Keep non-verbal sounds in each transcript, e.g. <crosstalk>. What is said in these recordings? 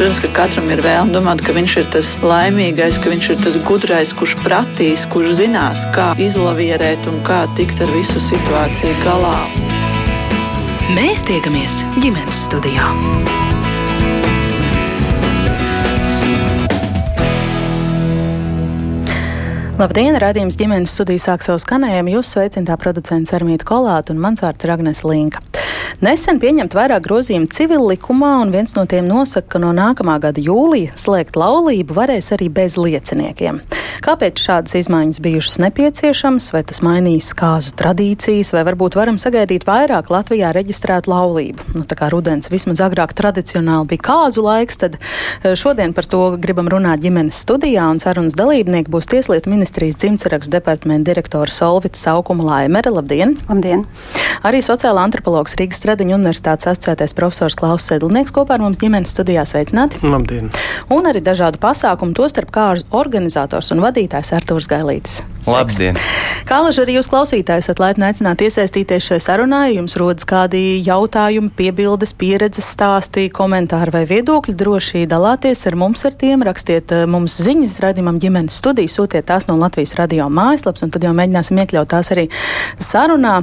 Protams, ka katram ir vēlme domāt, ka viņš ir tas laimīgais, ka viņš ir tas gudrais, kurš pratīs, kurš zinās, kā izlavierēt un kā tikt ar visu situāciju galā. Mēs tiekamies ģimenes studijā. Labdien! Radījums ģimenes studijas sāk savu skanējumu. Jūs sveicināta producents Armīta Kolāta un mans vārds ir Agnes Linka. Nesen pieņemt vairāk grozījumu civil likumā, un viens no tiem nosaka, ka no nākamā gada jūlija slēgt laulību varēs arī bez lieciniekiem. Kāpēc šādas izmaiņas bijušas nepieciešamas, vai tas mainīs kāzu tradīcijas, vai varbūt varam sagaidīt vairāk Latvijā reģistrētu laulību? Nu, tā kā rudens vismaz agrāk tradicionāli bija kāzu laiks, tad eh, šodien par to gribam runāt ģimenes studijā, un sarunas dalībnieki būs Tieslietu ministrijas dzimtsarakstu departamenta direktora Solvita Saukuma Laimere. Labdien! Labdien! Arī sociāla antropologs Rīgas Stradiņa universitātes asociētais profesors Klaus Sedlnieks kopā ar mums ģimenes studijā sveicināti. Labdien! Un arī dažādu pasākumu, tostarp kā organizators un vadītājs Artūrs Gailītis. Labdien! Kā laži arī jūs klausītājs esat laipni aicināti iesaistīties šajā sarunā, ja jums rodas kādi jautājumi, piebildes, pieredzes stāstī, komentāri vai viedokļi, droši dalāties ar mums ar tiem, rakstiet eh, mums ziņas radījumam ģimenes studiju, sūtiet tās no Latvijas radio mājaslaps, un tad jau mēģināsim iekļaut tās arī sarunā.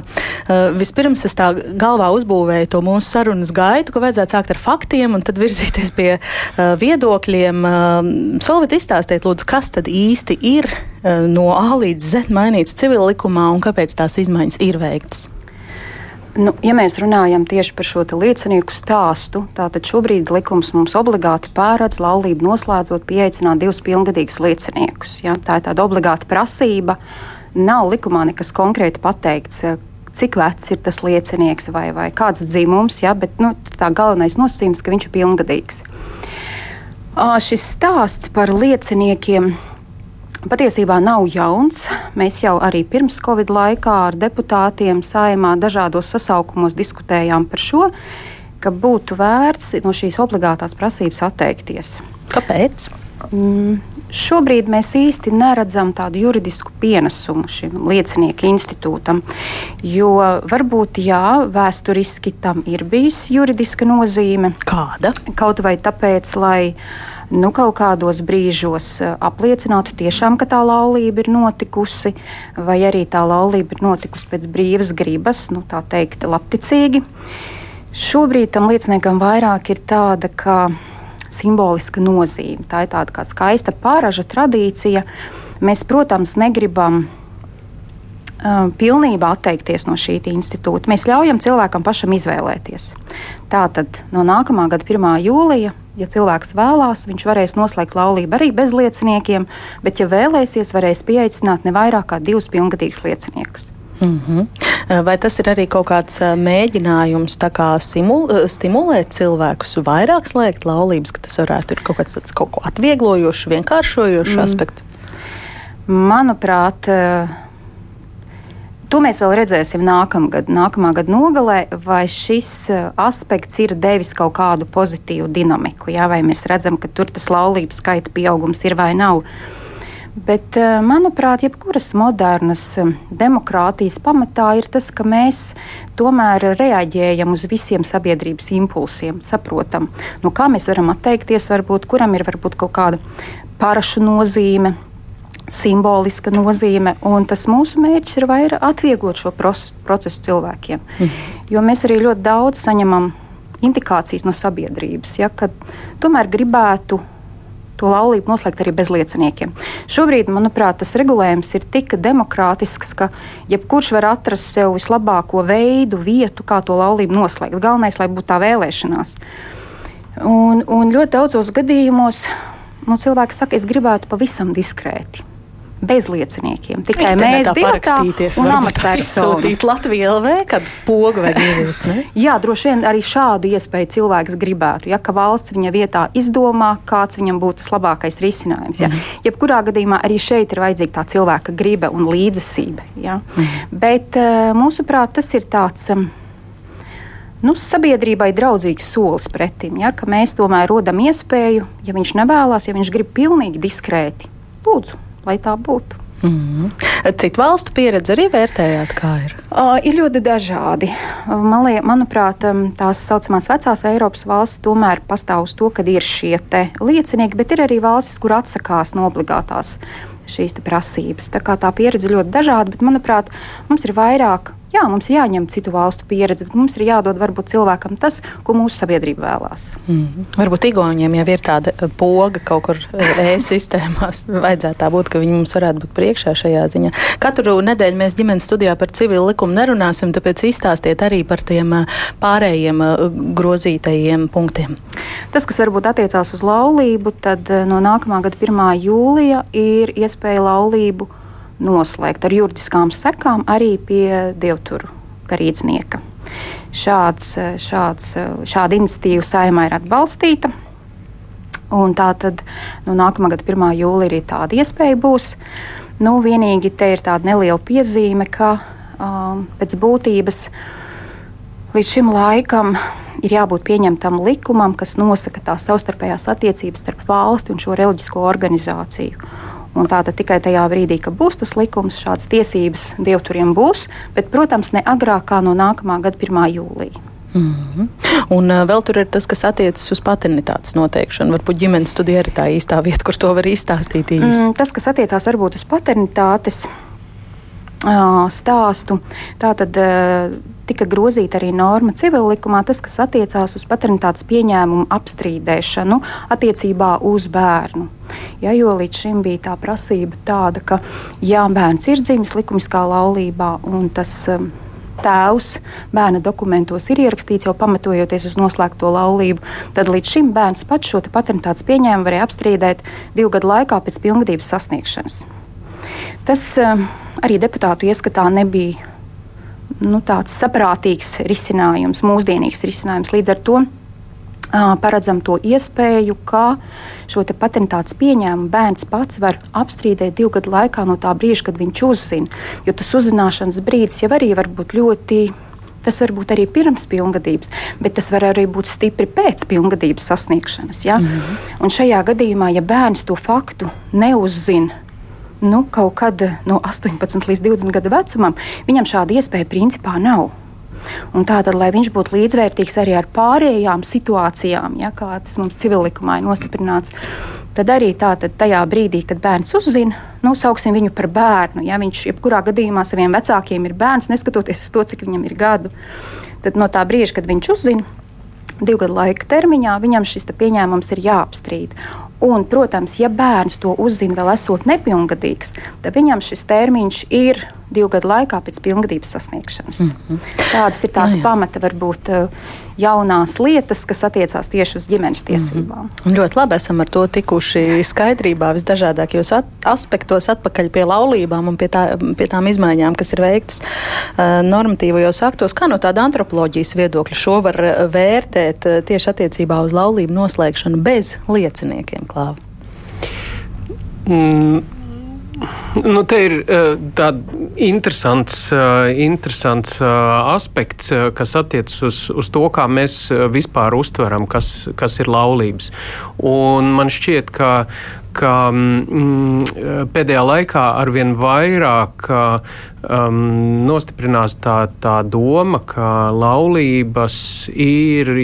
Uh, vispirms es tā galvā uzbūvēju to mūsu sarunas gaitu, ka vajadzētu sākt ar faktiem un tad virzīties pie uh, viedokļiem. Uh, Solvit izstāstiet, lūdzu, kas tad īsti ir no A līdz Z mainīts civil likumā un kāpēc tās izmaiņas ir veiktas? Nu, ja mēs runājam tieši par šo liecinieku stāstu, tad šobrīd likums mums obligāti pārēdz laulību noslēdzot pieaicināt divus pilngadīgus lieciniekus. Ja? Tā ir tāda obligāta prasība. Nav likumā nekas konkrēti pateikts, cik vecs ir tas liecinieks vai, vai kāds dzimums, ja, bet nu, tā galvenais nosacījums, ka viņš ir pilngadīgs. Šis stāsts par lieciniekiem patiesībā nav jauns. Mēs jau arī pirms Covid laikā ar deputātiem saimā dažādos sasaukumos diskutējām par šo, ka būtu vērts no šīs obligātās prasības atteikties. Kāpēc? Mm, šobrīd mēs īsti neredzam tādu juridisku pienesumu šim liecinieku institūtam. Jo varbūt jā, vēsturiski tam ir bijusi juridiska nozīme. Kāda? Kaut vai tāpēc, lai nu, kaut kādos brīžos eh, apliecinātu tiešām, ka tā laulība ir notikusi, vai arī tā laulība ir notikusi pēc brīvas gribas, nu, tā teikt, labticīgi. Šobrīd tam lieciniekam vairāk ir tāda, ka simboliska nozīme. Tā ir tāda kā skaista pāraža tradīcija. Mēs, protams, negribam uh, pilnībā atteikties no šī institūta. Mēs ļaujam cilvēkam pašam izvēlēties. Tātad no nākamā gada 1. jūlija, ja cilvēks vēlās, viņš varēs noslēgt laulību arī bez lieciniekiem, bet, ja vēlēsies, varēs pieaicināt ne vairāk kā divus pilngadīgus lieciniekus. Mm -hmm. Vai tas ir arī kaut kāds mēģinājums kā simul, stimulēt cilvēkus vairāk slēgt laulības, ka tas varētu būt kaut kāds tāds kaut ko atvieglojošs, vienkāršojošs mm. aspekts? Manuprāt, To mēs vēl redzēsim nākamgad, nākamā gada nogalē, vai šis aspekts ir devis kaut kādu pozitīvu dinamiku. Jā, vai mēs redzam, ka tur tas laulību skaita pieaugums ir vai nav. Bet, eh, manuprāt, jebkuras modernas eh, demokrātijas pamatā ir tas, ka mēs tomēr reaģējam uz visiem sabiedrības impulsiem, saprotam, nu, kā mēs varam atteikties, varbūt, kuram ir varbūt kaut kāda parašu nozīme. Simboliska nozīme, un tas mūsu mērķis ir vairāk atvieglot šo procesu cilvēkiem. Mm. Jo mēs arī ļoti daudz saņemam indikācijas no sabiedrības, ja, ka tomēr gribētu to laulību noslēgt arī bez lieciniekiem. Šobrīd, manuprāt, tas regulējums ir tik demokrātisks, ka jebkurš var atrast sev vislabāko veidu, vietu, kā to laulību noslēgt. Galvenais, lai būtu tā vēlēšanās. Un, un ļoti daudzos gadījumos nu, cilvēki saka, es gribētu pavisam diskrēti bez lieciniekiem. Tikai mēs parakstīties un amatpersonu. Latvijā LV, kad pogu vai ieviest, ne? <laughs> Jā, droši vien arī šādu iespēju cilvēks gribētu. Ja ka valsts viņa vietā izdomā, kāds viņam būtu tas labākais risinājums. Ja? Mm -hmm. Jebkurā gadījumā arī šeit ir vajadzīga tā cilvēka griba un līdzesība. Ja? Mm -hmm. Bet eh, mūsuprāt, tas ir tāds. Nu, sabiedrībai draudzīgs solis pretim, ja, ka mēs tomēr rodam iespēju, ja viņš nevēlas, ja viņš grib pilnīgi diskrēti. Lūdzu, lai tā būtu. Mm. Citu valstu pieredzi arī vērtējāt, kā ir? Uh, ir ļoti dažādi. Man liek, manuprāt, tās saucamās vecās Eiropas valstis tomēr pastāv uz to, ka ir šie liecinieki, bet ir arī valstis, kur atsakās no obligātās šīs prasības. Tā, tā pieredze ļoti dažāda, bet manuprāt, mums ir vairāk Jā, mums ir jāņem citu valstu pieredze, bet mums ir jādod varbūt cilvēkam tas, ko mūsu sabiedrība vēlās. Mm. Varbūt Igauniem jau ir tāda eh, poga kaut kur eh, e-sistēmās. <laughs> Vajadzētu tā būt, ka viņi mums varētu būt priekšā šajā ziņā. Katru nedēļu mēs ģimenes studijā par civilu likumu nerunāsim, tāpēc izstāstiet arī par tiem eh, pārējiem grozītajiem punktiem. Tas, kas varbūt attiecās uz laulību, tad no nākamā gada 1. jūlija ir iespēja laulību noslēgt ar juridiskām sekām arī pie dievturu garīdznieka. Šāds, šāds, šāda iniciatīva saimā ir atbalstīta. Un tā tad nu, nākamā gada 1. jūlijā arī tāda iespēja būs. Nu, vienīgi te ir tāda neliela piezīme, ka um, pēc būtības līdz šim laikam ir jābūt pieņemtam likumam, kas nosaka tās savstarpējās attiecības starp valsti un šo reliģisko organizāciju. Un tātad tikai tajā brīdī, kad būs tas likums, šādas tiesības dievturiem būs, bet, protams, ne agrāk kā no nākamā gada 1. jūlija. Mm -hmm. Un uh, vēl tur ir tas, kas attiecas uz paternitātes noteikšanu. Varbūt ģimenes studija ir tā īstā vieta, kur to var izstāstīt īsti. Mm, tas, kas attiecās varbūt uz paternitātes uh, stāstu, tā tad. Uh, tika grozīta arī norma civil likumā, tas, kas attiecās uz paternitātes pieņēmumu apstrīdēšanu attiecībā uz bērnu. Ja, jo līdz šim bija tā prasība tāda, ka jā, bērns ir dzimis likumiskā laulībā un tas um, tēvs bērna dokumentos ir ierakstīts jau pamatojoties uz noslēgto laulību, tad līdz šim bērns pats šo paternitātes pieņēmumu varēja apstrīdēt divu gadu laikā pēc pilngadības sasniegšanas. Tas um, arī deputātu ieskatā nebija nu, tāds saprātīgs risinājums, mūsdienīgs risinājums. Līdz ar to paredzam to iespēju, ka šo patentāts pieņēmumu bērns pats var apstrīdēt divu gadu laikā no tā brīža, kad viņš uzzina. Jo tas uzzināšanas brīdis jau arī var būt ļoti. Tas var būt arī pirms pilngadības, bet tas var arī būt stipri pēc pilngadības sasniegšanas. Ja? Mm -hmm. Un šajā gadījumā, ja bērns to faktu neuzzina, nu, kaut kad no 18 līdz 20 gadu vecumam, viņam šāda iespēja principā nav. Un tātad, lai viņš būtu līdzvērtīgs arī ar pārējām situācijām, ja, kā tas mums civillikumā ir nostiprināts, tad arī tātad, tajā brīdī, kad bērns uzzina, nosauksim viņu par bērnu. Ja viņš jebkurā gadījumā saviem vecākiem ir bērns, neskatoties uz to, cik viņam ir gadu, tad no tā brīža, kad viņš uzzina, divu gadu laika termiņā, viņam šis pieņēmums ir jāapstrīd. Un, protams, ja bērns to uzzina vēl esot nepilngadīgs, tad viņam šis termiņš ir divu gadu laikā pēc pilngadības sasniegšanas. Mm -hmm. Tādas ir tās no, nu jā. pamata, varbūt eh, jaunās lietas, kas attiecās tieši uz ģimenes mhm. tiesībām. Mm -hmm. Ļoti labi esam ar to tikuši skaidrībā visdažādākajos at aspektos, atpakaļ pie laulībām un pie, tā, pie tām izmaiņām, kas ir veiktas uh, normatīvajos aktos. Kā no tāda antropoloģijas viedokļa šo var vērtēt uh, tieši attiecībā uz laulību noslēgšanu bez lieciniekiem, Klāva? Mm. Nu, te ir uh, tāds interesants, uh, interesants uh, aspekts, kas attiecas uz, uz to, kā mēs vispār uztveram, kas, kas ir laulības. Un man šķiet, ka, ka mm, pēdējā laikā arvien vairāk um, nostiprinās tā, tā doma, ka laulības ir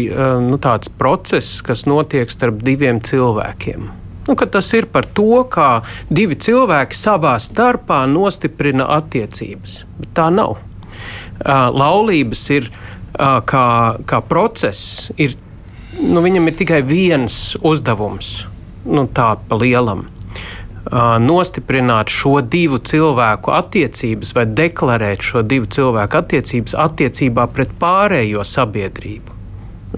nu, tāds process, kas notiek starp diviem cilvēkiem. Nu, tas ir par to, kā divi cilvēki savā starpā nostiprina attiecības. Bet tā nav. Uh, laulības ir uh, kā, kā process, ir, nu, viņam ir tikai viens uzdevums, nu, tā pa lielam. Uh, nostiprināt šo divu cilvēku attiecības vai deklarēt šo divu cilvēku attiecības attiecībā pret pārējo sabiedrību.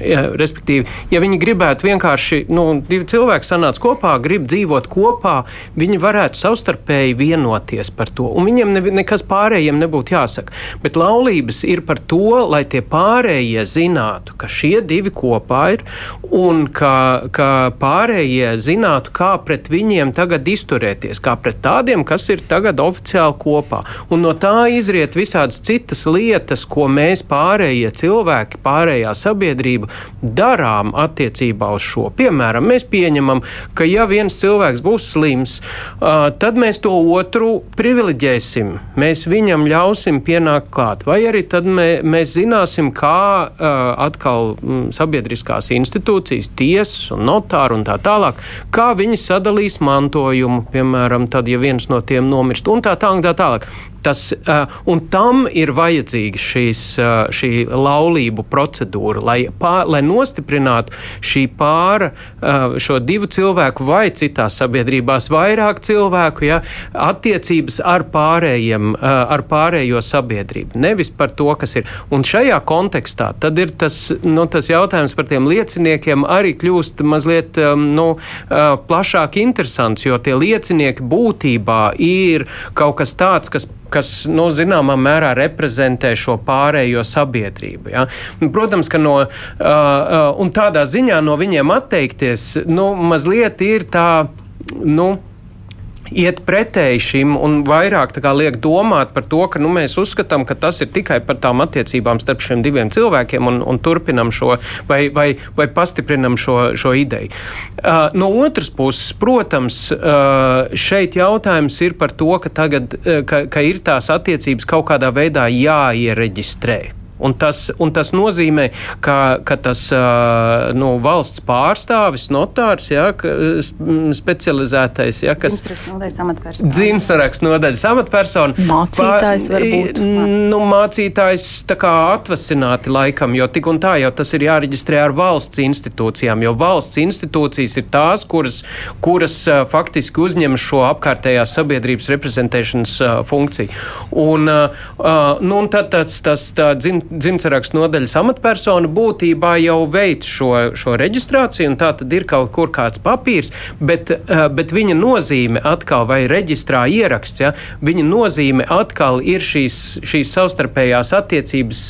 Ja, respektīvi, ja viņi gribētu vienkārši, nu, divi cilvēki sanāca kopā, grib dzīvot kopā, viņi varētu savstarpēji vienoties par to. Un viņiem ne, nekas pārējiem nebūtu jāsaka. Bet laulības ir par to, lai tie pārējie zinātu, ka šie divi kopā ir un ka, ka pārējie zinātu, kā pret viņiem tagad izturēties, kā pret tādiem, kas ir tagad oficiāli kopā. Un no tā izriet visādas citas lietas, ko mēs pārējie cilvēki, pārējā sabiedrība sabiedrība darām attiecībā uz šo. Piemēram, mēs pieņemam, ka ja viens cilvēks būs slims, tad mēs to otru privileģēsim. Mēs viņam ļausim pienākt klāt. Vai arī tad mē, mēs zināsim, kā atkal sabiedriskās institūcijas, tiesas un notāri un tā tālāk, kā viņi sadalīs mantojumu, piemēram, tad, ja viens no tiem nomirst un tā tālāk. Tā tālāk. Tas, uh, un tam ir vajadzīga šīs, uh, šī laulību procedūra, lai, pār, lai nostiprinātu šī pāra, uh, šo divu cilvēku vai citās sabiedrībās vairāk cilvēku ja, attiecības ar pārējiem, ar pārējo sabiedrību. Nevis par to, kas ir. Un šajā kontekstā tad ir tas, nu, tas jautājums par tiem lieciniekiem arī kļūst mazliet nu, plašāk interesants, jo tie liecinieki būtībā ir kaut kas tāds, kas kas nu, zināmā mērā reprezentē šo pārējo sabiedrību. Ja? Protams, ka no, uh, uh, tādā ziņā no viņiem atteikties nu, mazliet ir tā. Nu, iet pretēji šim un vairāk liek domāt par to, ka nu, mēs uzskatām, ka tas ir tikai par tām attiecībām starp šiem diviem cilvēkiem un, un turpinam šo vai, vai, vai pastiprinam šo, šo ideju. Uh, no otras puses, protams, uh, šeit jautājums ir par to, ka tagad uh, ka, ka ir tās attiecības kaut kādā veidā jāiereģistrē. Un tas, un tas nozīmē, ka, ka tas nu, valsts pārstāvis, notārs, ja, specializētais, ja, kas dzimsaraksts nodaļas amatpersona. Mācītājs var būt. Nu, mācītājs tā kā atvasināti laikam, jo tik un tā jau tas ir jāreģistrē ar valsts institūcijām, jo valsts institūcijas ir tās, kuras, kuras faktiski uzņem šo apkārtējās sabiedrības reprezentēšanas funkciju. Un, nu, un tad tas, tas tā, dzim, dzimtsarakstu nodaļas amatpersona būtībā jau veic šo, šo reģistrāciju, un tā tad ir kaut kur kāds papīrs, bet, eh, bet viņa nozīme atkal, vai reģistrā ieraksts, ja, viņa nozīme atkal ir šīs, šīs savstarpējās attiecības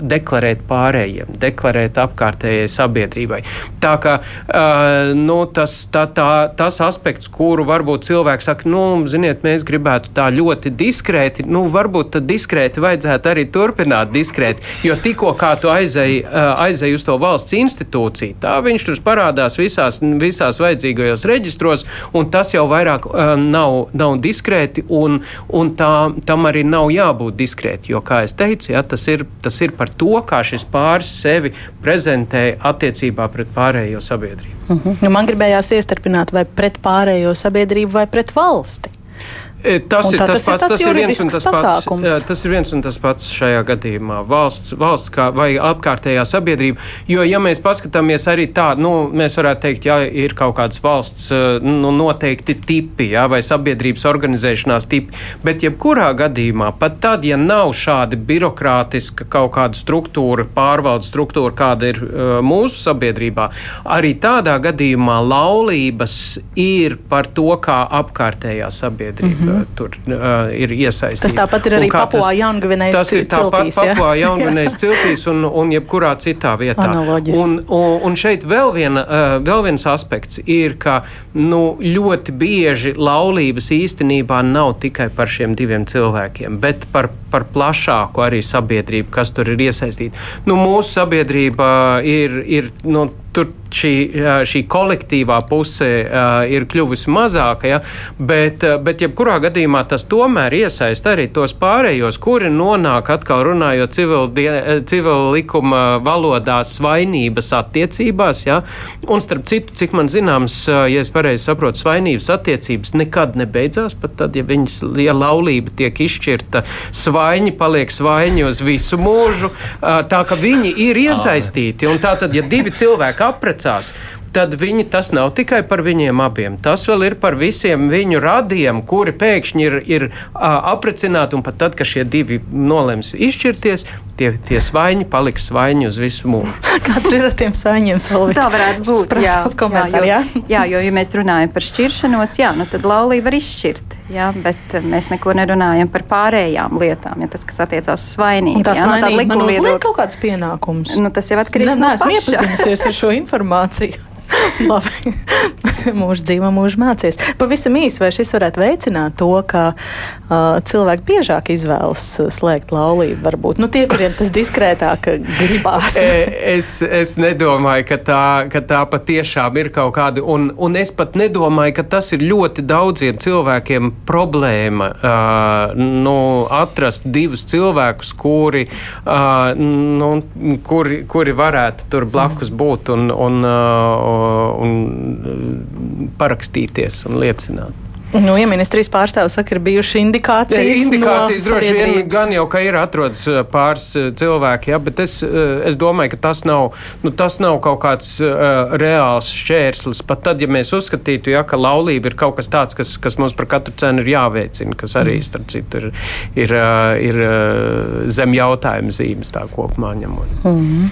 deklarēt pārējiem, deklarēt apkārtējai sabiedrībai. Tā kā uh, nu, tas, tā, tā, tas aspekts, kuru varbūt cilvēks saka, nu, ziniet, mēs gribētu tā ļoti diskrēti, nu, varbūt tad diskrēti vajadzētu arī turpināt diskrēti, jo tikko kā tu aizēji uh, aizēj uz to valsts institūciju, tā viņš tur parādās visās, visās vajadzīgajos reģistros, un tas jau vairāk uh, nav, nav diskrēti, un, un tā, tam arī nav jābūt diskrēti, jo, kā es teicu, ja, tas, ir, tas ir par par to, kā šis pāris sevi prezentē attiecībā pret pārējo sabiedrību. Uh mhm. -huh. Nu, man gribējās iestarpināt vai pret pārējo sabiedrību vai pret valsti. E, tas ir, tas, tas, pats, tas ir viens un tas pasākums. pats. Tas ir viens un tas pats šajā gadījumā. Valsts, valsts kā, vai apkārtējā sabiedrība. Jo, ja mēs paskatāmies arī tā, nu, mēs varētu teikt, ja ir kaut kāds valsts e, nu, noteikti tipi, ja, vai sabiedrības organizēšanās tipi, bet jebkurā gadījumā, pat tad, ja nav šāda birokrātiska kaut kāda struktūra, pārvaldes struktūra, kāda ir uh, mūsu sabiedrībā, arī tādā gadījumā laulības ir par to, kā apkārtējā sabiedrība. Mm -hmm -hmm. tur uh, ir iesaistīti. Tas tāpat ir arī Papua Jaungvinējas ciltīs. Tas ir tāpat Papua <laughs> Jaungvinējas ciltīs un, un jebkurā citā vietā. Un, un, un šeit vēl, viena, uh, vēl viens aspekts ir, ka nu, ļoti bieži laulības īstenībā nav tikai par šiem diviem cilvēkiem, bet par, par plašāku arī sabiedrību, kas tur ir iesaistīta. Nu, mūsu sabiedrība ir, ir nu, tur šī, šī kolektīvā puse ir kļuvusi mazāka, ja, bet, bet jebkurā gadījumā tas tomēr iesaista arī tos pārējos, kuri nonāk atkal runājot civil, civil likuma valodā svainības attiecībās, ja, un starp citu, cik man zināms, ja es pareizi saprotu, svainības attiecības nekad nebeidzās, pat tad, ja viņas, ja laulība tiek izšķirta, svaiņi paliek svaiņi uz visu mūžu, tā ka viņi ir iesaistīti, un tā tad, ja divi cilvēki apprecās, tad viņi, tas nav tikai par viņiem abiem. Tas vēl ir par visiem viņu radiem, kuri pēkšņi ir, ir aprecināti. Un pat tad, kad šie divi nolems izšķirties, tie, tie svaini paliks svaini uz visu mūžu. <laughs> Kāds ir ar tiem svainiem? Tā varētu būt. Jā, jā, jo, jā, jo, ja mēs runājam par šķiršanos, jā, nu tad laulība var izšķirt. Jā, bet mēs neko nerunājam par pārējām lietām, ja tas, kas attiecās uz svainību. Tas jā, no man uzliek kaut kāds pienākums. Nu, tas jau atkarīgs no tā. Esmu iepazinusies ar šo informāciju. <laughs> Labi. <laughs> mūžu dzīvo, mūžu mācies. Pavisam īsi, vai šis varētu veicināt to, ka uh, cilvēki biežāk izvēlas slēgt laulību? Varbūt nu, tie, kuriem tas diskrētāk gribās. E, es, es nedomāju, ka tā, ka tā patiešām ir kaut kāda, un, un es pat nedomāju, ka tas ir ļoti daudziem cilvēkiem problēma. Uh, nu, atrast divus cilvēkus, kuri, uh, nu, kuri, kuri varētu tur blakus būt un, un, uh, un parakstīties un liecināt. Nu, ja ministrijas pārstāvs saka, ir bijušas indikācijas. Ja, indikācijas no droši vien gan jau, ka ir atrodas eh, pāris eh, cilvēki, ja, bet es, eh, es domāju, ka tas nav, nu, tas nav kaut kāds uh, reāls šķērslis. Pat tad, ja mēs uzskatītu, ja, ka laulība ir kaut kas tāds, kas, kas mums par katru cenu ir jāveicina, kas arī, mm. starp citu, ir, ir, ir zem jautājuma zīmes tā kopumā ņemot. Mm.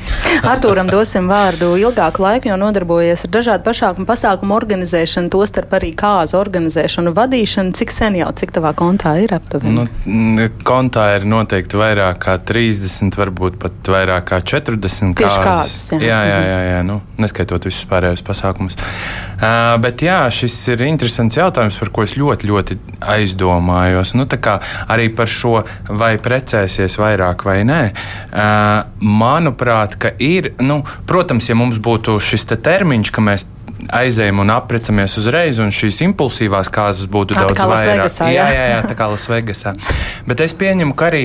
Artūram dosim vārdu ilgāku laiku, jo nodarbojies ar dažādu pašākumu pasākumu organizēšanu, tostarp arī kāzu organizēšanu un vadīšana, cik sen jau, cik tavā kontā ir aptuveni? Nu, kontā ir noteikti vairāk kā 30, varbūt pat vairāk kā 40 Tieši kāzas. kāzas jā. jā, jā, jā, jā nu, neskaitot visus pārējos pasākumus. Uh, bet jā, šis ir interesants jautājums, par ko es ļoti, ļoti aizdomājos. Nu, arī par šo, vai precēsies vairāk vai nē. Uh, manuprāt, ka ir, nu, protams, ja mums būtu šis te termiņš, ka mēs aizējam un aprecamies uzreiz, un šīs impulsīvās kārtas būtu tā, daudz vairāk. Vegasā, jā. jā, jā, jā, tā kā Lasvegasā. Bet es pieņemu, ka arī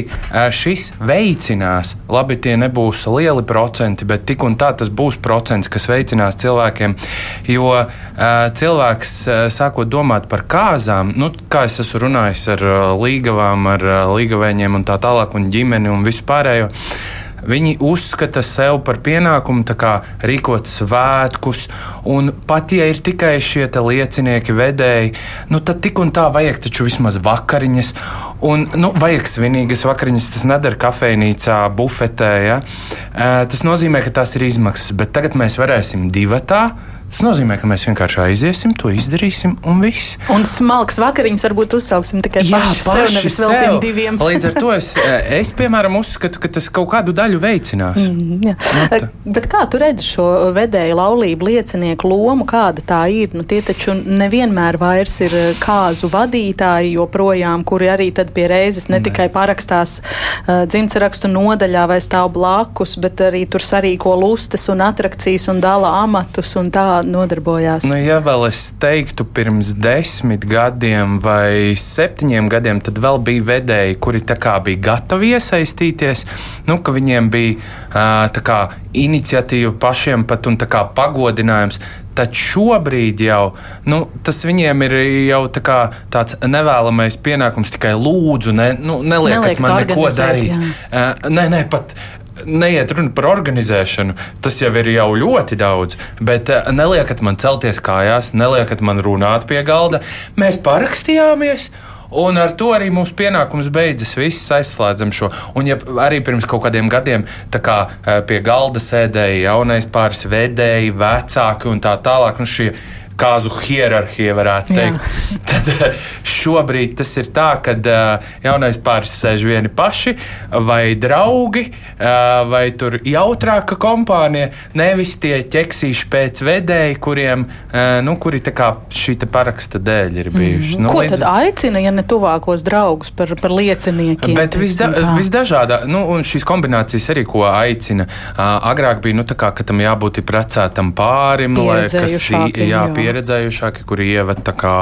šis veicinās. Labi, tie nebūs lieli procenti, bet tik un tā tas būs procents, kas veicinās cilvēkiem. Jo cilvēks sākot domāt par kāzām, nu, kā es esmu runājis ar līgavām, ar līgavēņiem un tā tālāk, un ģimeni un vispārējo. Viņi uzskata sev par pienākumu kā, rīkot svētkus, un pat ja ir tikai šie liecinieki, vedēji, nu, tad tik un tā vajag taču vismaz vakariņas. Un, nu, vajag svinīgas vakariņas, tas nedara kafejnīcā, bufetē. Ja? Tas nozīmē, ka tās ir izmaksas, bet tagad mēs varēsim divatā Tas nozīmē, ka mēs vienkārši aiziesim, to izdarīsim, un viss. Un smalks vakariņas varbūt uzsauksim tikai Jā, paši, paši sev, nevis vēl diviem. <laughs> Līdz ar to es, es, piemēram, uzskatu, ka tas kaut kādu daļu veicinās. Mm, jā. nu, Bet kā tu redzi šo vedēju laulību liecinieku lomu, kāda tā ir? Nu, tie taču nevienmēr vairs ir kāzu vadītāji, joprojām, kuri arī tad pie reizes ne, ne. tikai parakstās uh, dzimtsrakstu nodaļā vai stāv blakus, bet arī tur sarīko lustes un atrakcijas un dala amatus un tā nodarbojās? Nu, ja vēl es teiktu, pirms desmit gadiem vai septiņiem gadiem, tad vēl bija vedēji, kuri bija gatavi iesaistīties. Nu, viņiem bija kā, iniciatīva pašiem pat un kā, pagodinājums. Tad šobrīd jau nu, tas viņiem ir jau tā kā, tāds nevēlamais pienākums, tikai lūdzu, ne, nu, neliekat man neko darīt. Jā. Uh, nē, nē, pat neiet runa par organizēšanu. Tas jau ir jau ļoti daudz. Bet uh, neliekat man celties kājās, neliekat man runāt pie galda. Mēs parakstījāmies. Un ar to arī mūsu pienākums beidzas. Viss aizslēdzam šo. Un, ja arī pirms kaut kādiem gadiem kā, eh, pie galda sēdēja jaunais pāris vedēji, vecāki un tā tālāk, nu šie kāzu hierarhija, varētu teikt. Jā. <laughs> Tad eh, šobrīd tas ir tā, ka eh, jaunais pāris sēž vieni paši, vai draugi, eh, vai tur jautrāka kompānija, nevis tie ķeksīši pēc vedēji, kuriem, nu, kuri tā kā šī paraksta dēļ ir bijuši. Mm. Nu, Ko līdz... tad aicina, ja ne tuvākos draugus par, par lieciniekiem? Bet visda, visdažādā, nu, un šīs kombinācijas arī, ko aicina. Agrāk bija, nu, tā kā, ka tam jābūt precētam pārim, lai kas jā, jā. Pieredzējušāki, kuri ieved tā kā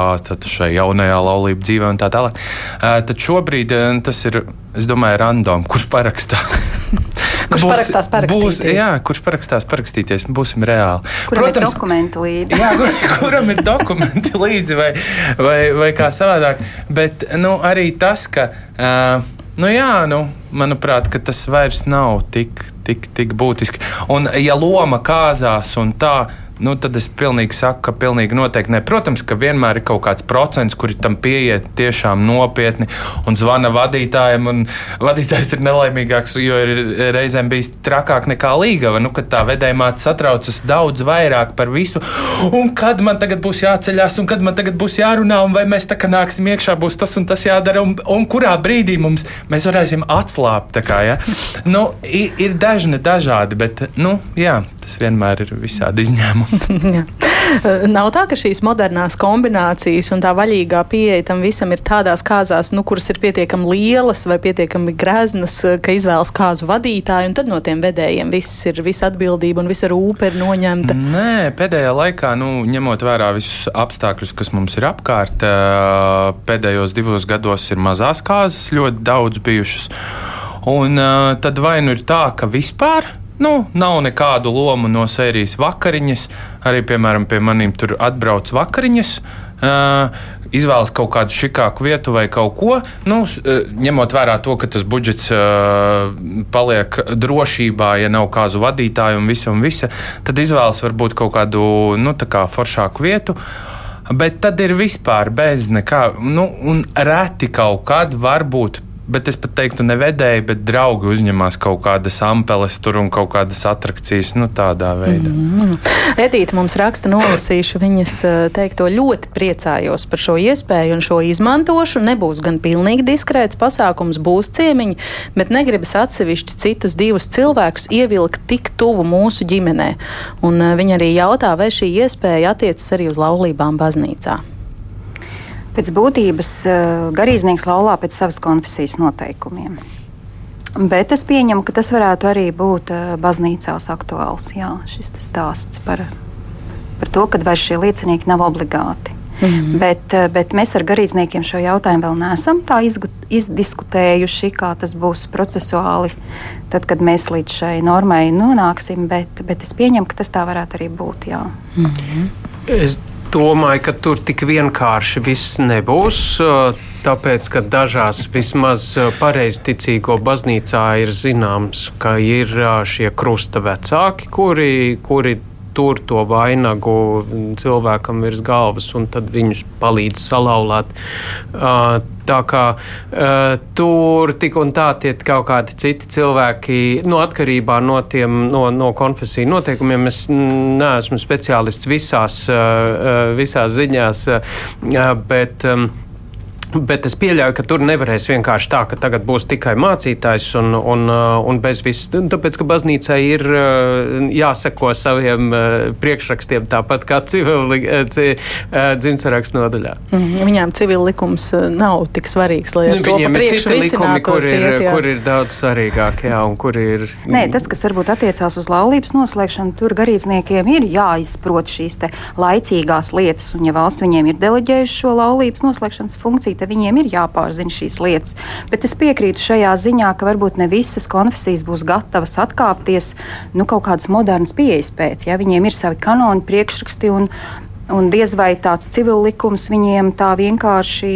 šai jaunajā laulību dzīvē un tā tālāk. Tad šobrīd tas ir, es domāju, random, kurš parakstās. <laughs> kurš būs, parakstās parakstīties? Būs, jā, kurš parakstās parakstīties, būsim reāli. Kuram Protams, ir dokumenti līdzi? <laughs> jā, kur, kuram ir dokumenti līdzi vai, vai, vai kā savādāk. Bet nu, arī tas, ka. Uh, Nu jā, nu, manuprāt, tas vairs nav tik, tik, tik būtiski. Un, ja loma kāzās un tā, nu, tad es pilnīgi saku, ka pilnīgi noteikti ne. Protams, ka vienmēr ir kaut kāds procents, kuri tam pieiet tiešām nopietni un zvana vadītājiem. Un vadītājs ir nelaimīgāks, jo ir reizēm bijis trakāk nekā līgava. Nu, kad tā vedējumāte satraucas daudz vairāk par visu, un kad man tagad būs jāceļās, un kad man tagad būs jārunā, un vai mēs tā kā nāksim iekšā, būs tas un tas jādara, un, un kurā brīdī mums mēs varēsim atslābt. Kā, ja? nu, ir, ir dažni dažādi, bet nu, jā, tas vienmēr ir visādi izņēmumi. <laughs> Nav tā, ka šīs modernās kombinācijas un tā vaļīgā pieeja tam visam ir tādās kāzās, nu, kuras ir pietiekami lielas vai pietiekami greznas, ka izvēlas kāzu vadītāju, un tad no tiem vedējiem viss ir, visa atbildība un visa rūpe ir noņemta. Nē, pēdējā laikā, nu, ņemot vērā visus apstākļus, kas mums ir apkārt, pēdējos divos gados ir mazās kāzas ļoti daudz bijušas. Un uh, tad vai nu ir tā, ka vispār nu, nav nekādu lomu no sērijas vakariņas. Arī, piemēram, pie maniem tur atbrauc vakariņas. Uh, izvēlas kaut kādu šikāku vietu vai kaut ko, nu, ņemot vērā to, ka tas budžets uh, paliek drošībā, ja nav kāzu vadītāju un visa un visa, tad izvēlas varbūt kaut kādu nu, kā foršāku vietu. Bet tad ir vispār bez nekā, nu, un reti kaut kad varbūt bet es pat teiktu, ne vedēji, bet draugi uzņemās kaut kādas ampeles tur un kaut kādas attrakcijas, nu tādā veidā. Mm. Edīte mums raksta, nolasīšu viņas eh, teikto ļoti priecājos par šo iespēju un šo izmantošu. Nebūs gan pilnīgi diskrēts pasākums, būs ciemiņi, bet negribas atsevišķi citus divus cilvēkus ievilkt tik tuvu mūsu ģimenē. Un eh, viņa arī jautā, vai šī iespēja attiecas arī uz laulībām baznīcā. Pēc būtības eh, garīdznieks laulā pēc savas konfesijas noteikumiem. Bet es pieņemu, ka tas varētu arī būt eh, baznīcās aktuāls. Jā, šis stāsts par, par to, ka vairs šie liecinieki nav obligāti. Mm -hmm. bet, eh, bet mēs ar garīdzniekiem šo jautājumu vēl neesam tā izdiskutējuši, kā tas būs procesuāli, tad, kad mēs līdz šai normai nonāksim. Bet, bet es pieņemu, ka tas tā varētu arī būt. Jā. Mm -hmm. Es domāju, ka tur tik vienkārši viss nebūs. Tāpēc, ka dažās vismaz pareizticīgo baznīcā ir zināms, ka ir šie krusta vecāki, kuri, kuri tur to vainagu cilvēkam virs galvas, un tad viņus palīdz salauzāt. Uh, tā kā uh, tur tik un tā tie kaut kādi citi cilvēki, no atkarībā no tiem no, no konfesiju noteikumiem, es neesmu speciālists visās, uh, visās ziņās, bet. Um, Bet es pieļauju, ka tur nevarēs vienkārši tā, ka tagad būs tikai mācītājs un, un, uh, un bez viss. Tāpēc, ka baznīcai ir uh, jāseko saviem uh, priekšrakstiem, tāpat kā civili dzimtsrakstu nodaļā. Mm, viņām civil likums nav tik svarīgs, lai nu, viņiem ir citi likumi, kur ir, iet, jā. kur ir daudz svarīgākie. Ir... Nē, tas, kas varbūt attiecās uz laulības noslēgšanu, tur garīdzniekiem ir jāizprot šīs laicīgās lietas, un ja valsts viņiem ir deleģējuši šo laulības noslēgšanas funkciju, te viņiem ir jāpārzina šīs lietas. Bet es piekrītu šajā ziņā, ka varbūt ne visas konfesijas būs gatavas atkāpties nu, kaut kādas modernas pieejas pēc. Ja? Viņiem ir savi kanoni, priekšraksti un, Un diez vai tāds civil likums viņiem tā vienkārši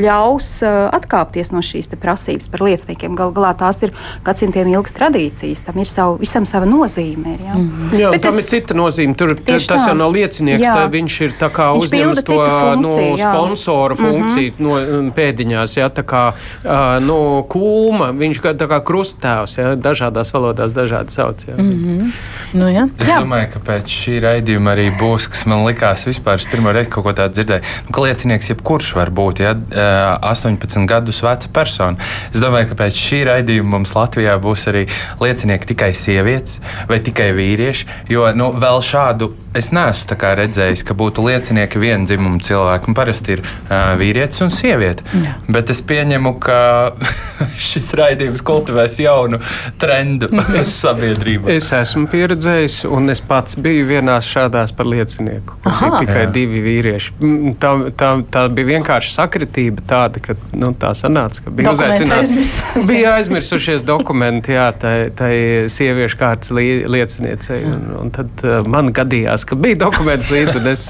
ļaus uh, atkāpties no šīs prasības par lieciniekiem. Galu galā tās ir gadsimtiem ilgas tradīcijas, tam ir savu, visam sava nozīme. Ir, ja? mm -hmm. Jā, Bet tam es, ir cita nozīme. Tur tas tā. jau nav liecinieks, tā, viņš ir uzņēmis to funkciju, no, sponsora jā. funkciju mm -hmm. no pēdiņās, ja, tā kā uh, no kūma, viņš kā, kā krusttēvs, ja, dažādās valodās dažādi sauc. Ja. Mm -hmm. nu, ja. Es jā. domāju, ka pēc šī raidījuma arī būs, kas man likās likās vispār, es pirmo reizi kaut ko tādu dzirdēju, nu, ka liecinieks jebkurš var būt ja, 18 gadus veca persona. Es domāju, ka pēc šī raidījuma mums Latvijā būs arī liecinieki tikai sievietes vai tikai vīrieši, jo nu, vēl šādu es neesmu redzējis, ka būtu liecinieki viena dzimuma cilvēki. Parasti ir uh, vīrietis un sieviete. Jā. Bet es pieņemu, ka <laughs> šis raidījums kultivēs jaunu trendu <laughs> sabiedrībā. Es esmu pieredzējis, un es pats biju vienā šādās par liecinieku. Aha, tikai jā. divi vīrieši. Tā, tā, tā bija vienkārši sakritība tāda, ka nu, tā sanāca, ka bija uzaicināts. bija aizmirsušies dokumenti, jā, tai, tai sieviešu kārtas lieciniecei. Un, un tad uh, man gadījās ka bija dokuments līdzi, un es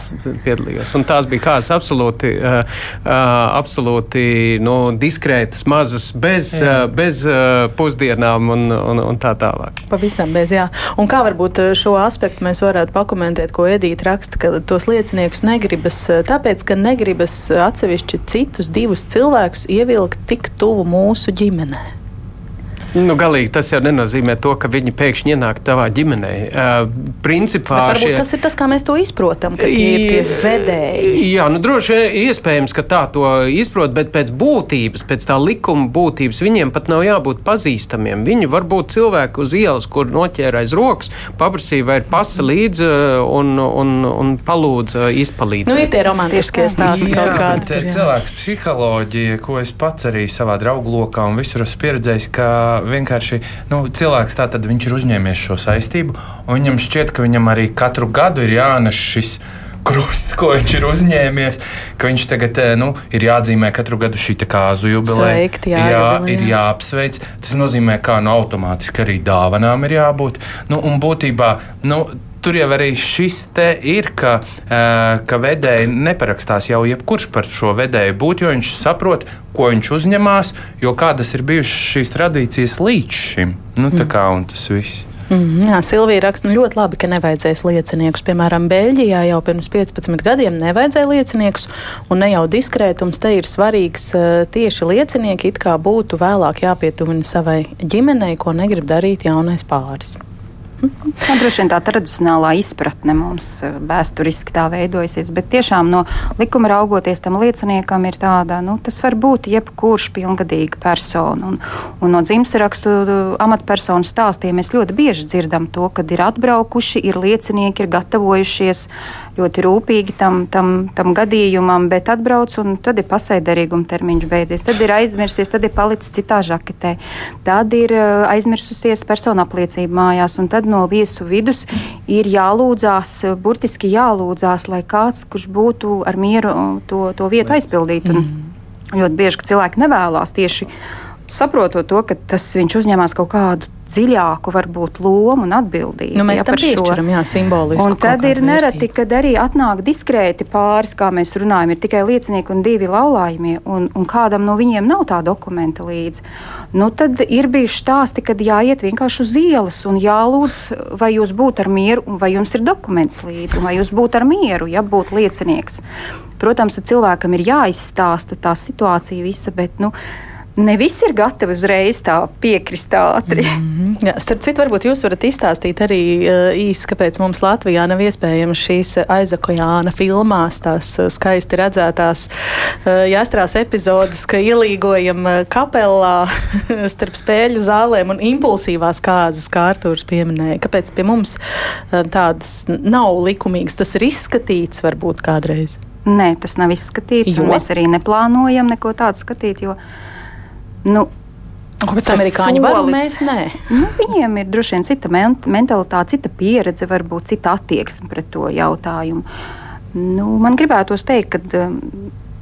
piedalījos. Un tās bija kādas absolūti, uh, uh, absolūti nu, diskrētas, mazas, bez, uh, bez uh, pusdienām un, un, un tā tālāk. Pavisam bez, jā. Un kā varbūt šo aspektu mēs varētu pakomentēt, ko Edīte raksta, ka tos lieciniekus negribas, tāpēc, ka negribas atsevišķi citus divus cilvēkus ievilkt tik tuvu mūsu ģimenei. Nu, galīgi tas jau nenozīmē to, ka viņi pēkšņi ienāk tavā ģimenē. Uh, principā, Bet varbūt šie... tas ir tas, kā mēs to izprotam, ka tie ir tie vedēji. Jā, nu, droši vien iespējams, ka tā to izprot, bet pēc būtības, pēc tā likuma būtības, viņiem pat nav jābūt pazīstamiem. Viņi var būt cilvēki uz ielas, kur noķēra aiz rokas, paprasīja, vai ir pasa līdzi un, un, un palūdza izpalīdzēt. Nu, ir tie romantiskie stāsti kaut kādi. cilvēks psiholoģija, ko es pats arī savā draugu lokā un visur esmu pieredzējis, ka vienkārši nu, cilvēks tā tad viņš ir uzņēmies šo saistību, un viņam šķiet, ka viņam arī katru gadu ir jānes šis. Krusts, ko viņš ir uzņēmies, ka viņš tagad eh, nu, ir jāatzīmē katru gadu šī kāzu jubileja. Jā, jā, ir jāapsveic. Tas nozīmē, ka nu, automātiski arī dāvanām ir jābūt. Nu, un būtībā nu, tur jau arī šis te ir, ka, uh, ka vedēji neparakstās jau jebkurš par šo vedēju būt, jo viņš saprot, ko viņš uzņemās, jo kādas ir bijušas šīs tradīcijas līdz šim. Nu, tā kā un tas viss. Mm, jā, Silvija raksta nu, ļoti labi, ka nevajadzēs lieciniekus. Piemēram, Beļģijā jau pirms 15 gadiem nevajadzēja lieciniekus, un ne jau diskrētums te ir svarīgs. eh, Tieši liecinieki it kā būtu vēlāk jāpietuvina savai ģimenei, ko negrib darīt jaunais pāris. Tā droši vien tā tradicionālā izpratne mums eh, vēsturiski tā veidojusies, bet tiešām no likuma raugoties tam lieciniekam ir tāda, nu, tas var būt jebkurš pilngadīga persona. Un, un no dzimstarakstu amatpersonu stāstiem mēs ļoti bieži dzirdam to, kad ir atbraukuši, ir liecinieki, ir gatavojušies ļoti rūpīgi tam, tam, tam gadījumam, bet atbrauc un tad ir pasaidarīguma termiņš beidzies, tad ir aizmirsies, tad ir palicis citā žaketē, tad ir eh, aizmirsusies persona apliecība mājās, un tad no viesu vidus ir jālūdzās, burtiski jālūdzās, lai kāds, kurš būtu ar mieru uh, to, to vietu aizpildīt. Un ļoti bieži, cilvēki nevēlas tieši saprotot to, ka tas viņš uzņēmās kaut kādu dziļāku, varbūt, lomu un atbildību. Nu, mēs ja, tam piešķiram, jā, simbolisku Un tad ir nereti, vērtību. kad arī atnāk diskrēti pāris, kā mēs runājam, ir tikai liecinieki un divi laulājumie, un, un kādam no viņiem nav tā dokumenta līdzi. Nu, tad ir bijuši stāsti, kad jāiet vienkārši uz ielas un jālūdz, vai jūs būtu ar mieru, vai jums ir dokuments līdzi, vai jūs būtu ar mieru, ja būtu liecinieks. Protams, ka cilvēkam ir jāizstāsta tā situācija visa, bet nu, ne visi ir gatavi uzreiz tā piekrist ātri. Mm. Mhm. Jā, starp citu, varbūt jūs varat izstāstīt arī uh, īsi, kāpēc mums Latvijā nav iespējams šīs aizakojāna filmās, tās uh, skaisti redzētās uh, jāstrās epizodes, ka ielīgojam uh, kapelā <laughs> starp spēļu zālēm un impulsīvās kāzas, kā Artūrs pieminēja. Kāpēc pie mums uh, tādas nav likumīgas? Tas ir izskatīts varbūt kādreiz. Nē, tas nav izskatīts, Jo? un mēs arī neplānojam neko tādu skatīt. Jo, nu, Kāpēc amerikāņi var un mēs nē? <laughs> Nu, viņiem ir droši vien cita men mentalitāte, cita pieredze, varbūt cita attieksme pret to jautājumu. Nu, man gribētos teikt, ka um,